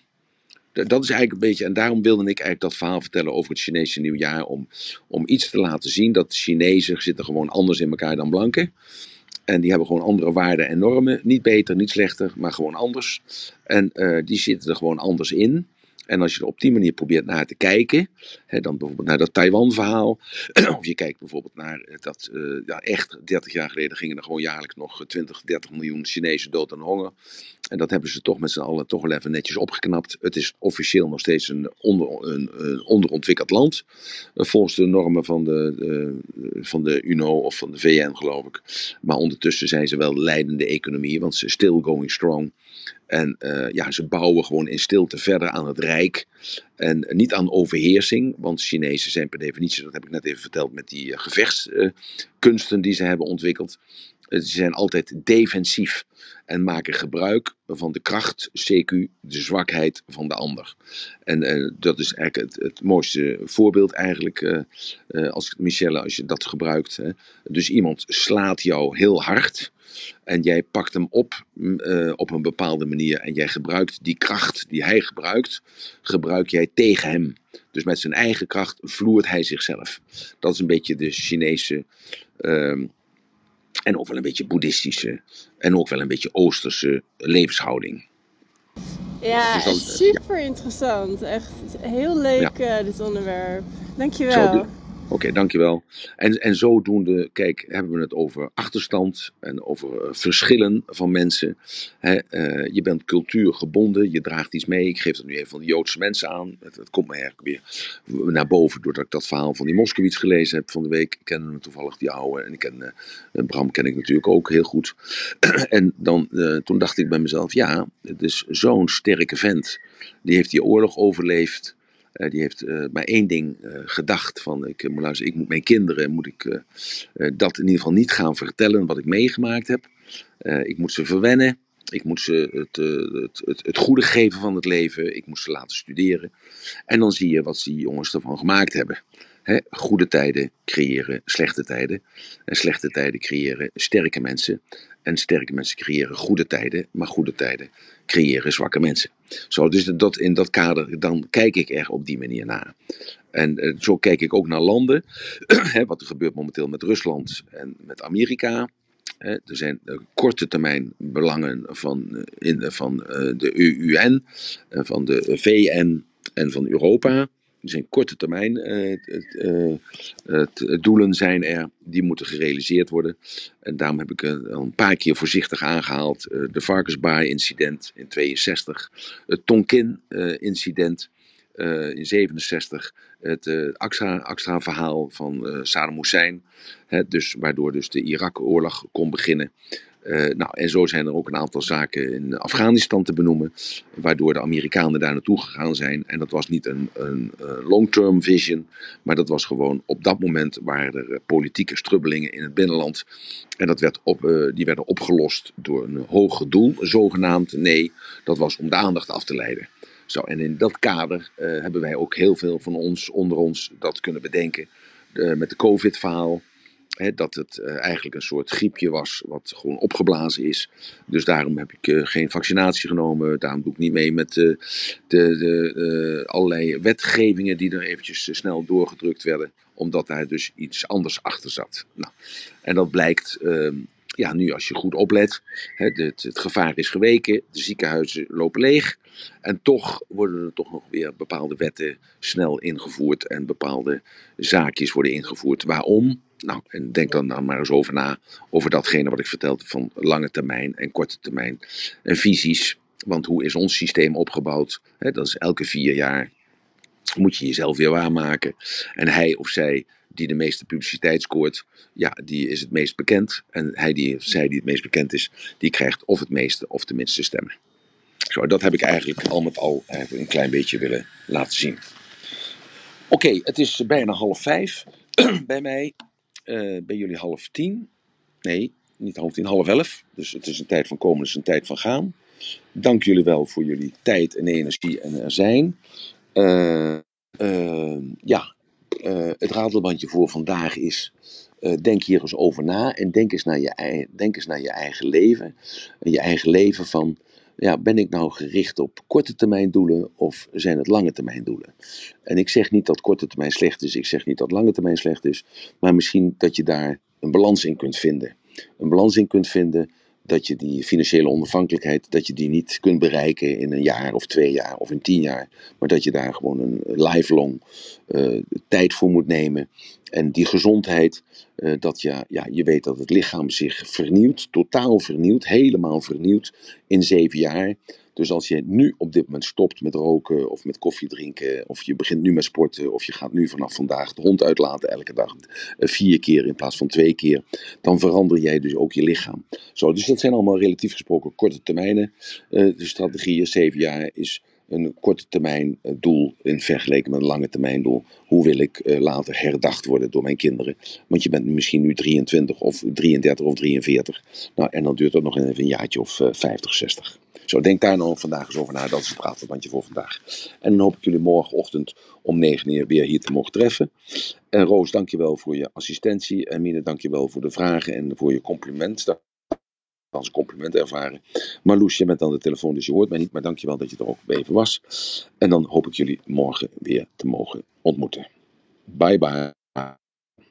Dat is eigenlijk een beetje, en daarom wilde ik eigenlijk dat verhaal vertellen over het Chinese nieuwjaar. Om, om iets te laten zien dat de Chinezen zitten gewoon anders in elkaar dan blanken. En die hebben gewoon andere waarden en normen. Niet beter, niet slechter, maar gewoon anders. En uh, die zitten er gewoon anders in. En als je er op die manier probeert naar te kijken, hè, dan bijvoorbeeld naar dat Taiwan-verhaal, of je kijkt bijvoorbeeld naar dat, uh, ja, echt 30 jaar geleden gingen er gewoon jaarlijks nog 20, 30 miljoen Chinezen dood aan honger. En dat hebben ze toch met z'n allen toch even netjes opgeknapt. Het is officieel nog steeds een, onder, een, een onderontwikkeld land, volgens de normen van de, de, van de UNO of van de VN, geloof ik. Maar ondertussen zijn ze wel leidende economie, want ze still going strong. En uh, ja, ze bouwen gewoon in stilte verder aan het rijk. En niet aan overheersing, want Chinezen zijn per definitie, dat heb ik net even verteld, met die uh, gevechtskunsten die ze hebben ontwikkeld. Ze zijn altijd defensief en maken gebruik van de kracht, CQ, de zwakheid van de ander. En dat is eigenlijk het, het mooiste voorbeeld eigenlijk, als Michelle, als je dat gebruikt. Hè. Dus iemand slaat jou heel hard. En jij pakt hem op uh, op een bepaalde manier en jij gebruikt die kracht die hij gebruikt, gebruik jij tegen hem. Dus met zijn eigen kracht vloert hij zichzelf. Dat is een beetje de Chinese uh, en ook wel een beetje boeddhistische en ook wel een beetje oosterse levenshouding. Ja, dus dat, super ja. interessant. Echt heel leuk ja. uh, dit onderwerp. Dankjewel. Zo, Oké, dankjewel. En, en zodoende, kijk, hebben we het over achterstand en over uh, verschillen van mensen. Uh, je bent cultuurgebonden, je draagt iets mee. Ik geef dat nu even van de Joodse mensen aan. Het, het, komt me eigenlijk weer naar boven doordat ik dat verhaal van die Moskowitz gelezen heb van de week. Ik ken hem toevallig, die oude. En ik ken, uh, Bram ken ik natuurlijk ook heel goed. en dan, toen dacht ik bij mezelf, ja, het is zo'n sterke vent. Die heeft die oorlog overleefd. Uh, die heeft uh, maar één ding uh, gedacht: van ik, moet ik moet mijn kinderen moet ik, dat in ieder geval niet gaan vertellen wat ik meegemaakt heb. ik moet ze verwennen. Ik moet ze het, het, het, het, goede geven van het leven. Ik moet ze laten studeren. En dan zie je wat die jongens ervan gemaakt hebben. He, goede tijden creëren slechte tijden. En slechte tijden creëren sterke mensen. En sterke mensen creëren goede tijden, maar goede tijden creëren zwakke mensen. Zo, dus dat, in dat kader, dan kijk ik er op die manier naar. En uh, zo kijk ik ook naar landen. wat er gebeurt momenteel met Rusland en met Amerika. er zijn uh, korte termijn belangen van, uh, in, van de EUN, van de VN en van Europa. Er zijn korte termijn uh, uh, doelen zijn er, die moeten gerealiseerd worden. En daarom heb ik al een paar keer voorzichtig aangehaald. de Varkensbaai-incident in 62, het Tonkin-incident in 67, het Aqsa-verhaal van Saddam Hussein. Hè, dus, waardoor dus de Irak-oorlog kon beginnen. Uh, nou, en zo zijn er ook een aantal zaken in Afghanistan te benoemen, waardoor de Amerikanen daar naartoe gegaan zijn. En dat was niet een, een, long-term vision, maar dat was gewoon op dat moment waren er politieke strubbelingen in het binnenland. En dat werd op, uh, die werden opgelost door een hoger doel, zogenaamd. Nee, dat was om de aandacht af te leiden. Zo, en in dat kader hebben wij ook heel veel van ons, onder ons, dat kunnen bedenken met het COVID-verhaal Dat het eh, eigenlijk een soort griepje was wat gewoon opgeblazen is. Dus daarom heb ik eh, geen vaccinatie genomen. Daarom doe ik niet mee met eh, de, de allerlei wetgevingen die er eventjes snel doorgedrukt werden. Omdat daar dus iets anders achter zat. Nou, en dat blijkt ehm, ja, nu als je goed oplet. Het gevaar is geweken. De ziekenhuizen lopen leeg. En toch worden er toch nog weer bepaalde wetten snel ingevoerd. En bepaalde zaakjes worden ingevoerd. Waarom? Nou, en denk dan, dan maar eens over na. Over datgene wat ik vertelde van lange termijn en korte termijn. En visies. Want hoe is ons systeem opgebouwd? Dat is elke vier jaar. Moet je jezelf weer waarmaken. En hij of zij die de meeste publiciteit scoort, ja, die is het meest bekend. En hij die, of zij die het meest bekend is, die krijgt of het meeste of de minste stemmen. Zo, dat heb ik eigenlijk al met al een klein beetje willen laten zien. Oké, het is bijna half vijf bij mij. Eh, bij jullie half tien. Nee, niet half tien, half elf. Dus het is een tijd van komen, het is een tijd van gaan. Dank jullie wel voor jullie tijd en energie en er zijn. Eh, eh, ja, eh, het ratelbandje voor vandaag is. eh, denk hier eens over na en denk eens, naar je, denk eens naar je eigen leven. En je eigen leven van, ja, ben ik nou gericht op korte termijn doelen of zijn het lange termijn doelen? En ik zeg niet dat korte termijn slecht is, ik zeg niet dat lange termijn slecht is, maar misschien dat je daar een balans in kunt vinden. Een balans in kunt vinden dat je die financiële onafhankelijkheid, dat je die niet kunt bereiken in een jaar of twee jaar of in tien jaar, maar dat je daar gewoon een lifelong eh, tijd voor moet nemen. En die gezondheid, eh, dat je, ja, je weet dat het lichaam zich vernieuwt, totaal vernieuwt, helemaal vernieuwt in zeven jaar. Dus als je nu op dit moment stopt met roken of met koffie drinken, of je begint nu met sporten, of je gaat nu vanaf vandaag de hond uitlaten elke dag eh, vier keer in plaats van twee keer, dan verander jij dus ook je lichaam. Zo, dus dat zijn allemaal relatief gesproken korte termijnen. Eh, de strategieën, zeven jaar is een korte termijn eh, doel in vergelijking met een lange termijn doel. Hoe wil ik eh, later herdacht worden door mijn kinderen? Want je bent misschien nu 23 of 33 of 43. Nou, en dan duurt het nog even een jaartje of eh, 50, 60. Zo, denk daar nou vandaag eens over na. Dat is het pratenbandje voor vandaag. En dan hoop ik jullie morgenochtend om 9 uur weer hier te mogen treffen. En Roos, dankjewel voor je assistentie. En Mine, dankjewel voor de vragen en voor je compliment. Als een compliment ervaren. Marloes, je bent aan de telefoon, dus je hoort mij niet. Maar dankjewel dat je er ook even was. En dan hoop ik jullie morgen weer te mogen ontmoeten. Bye bye.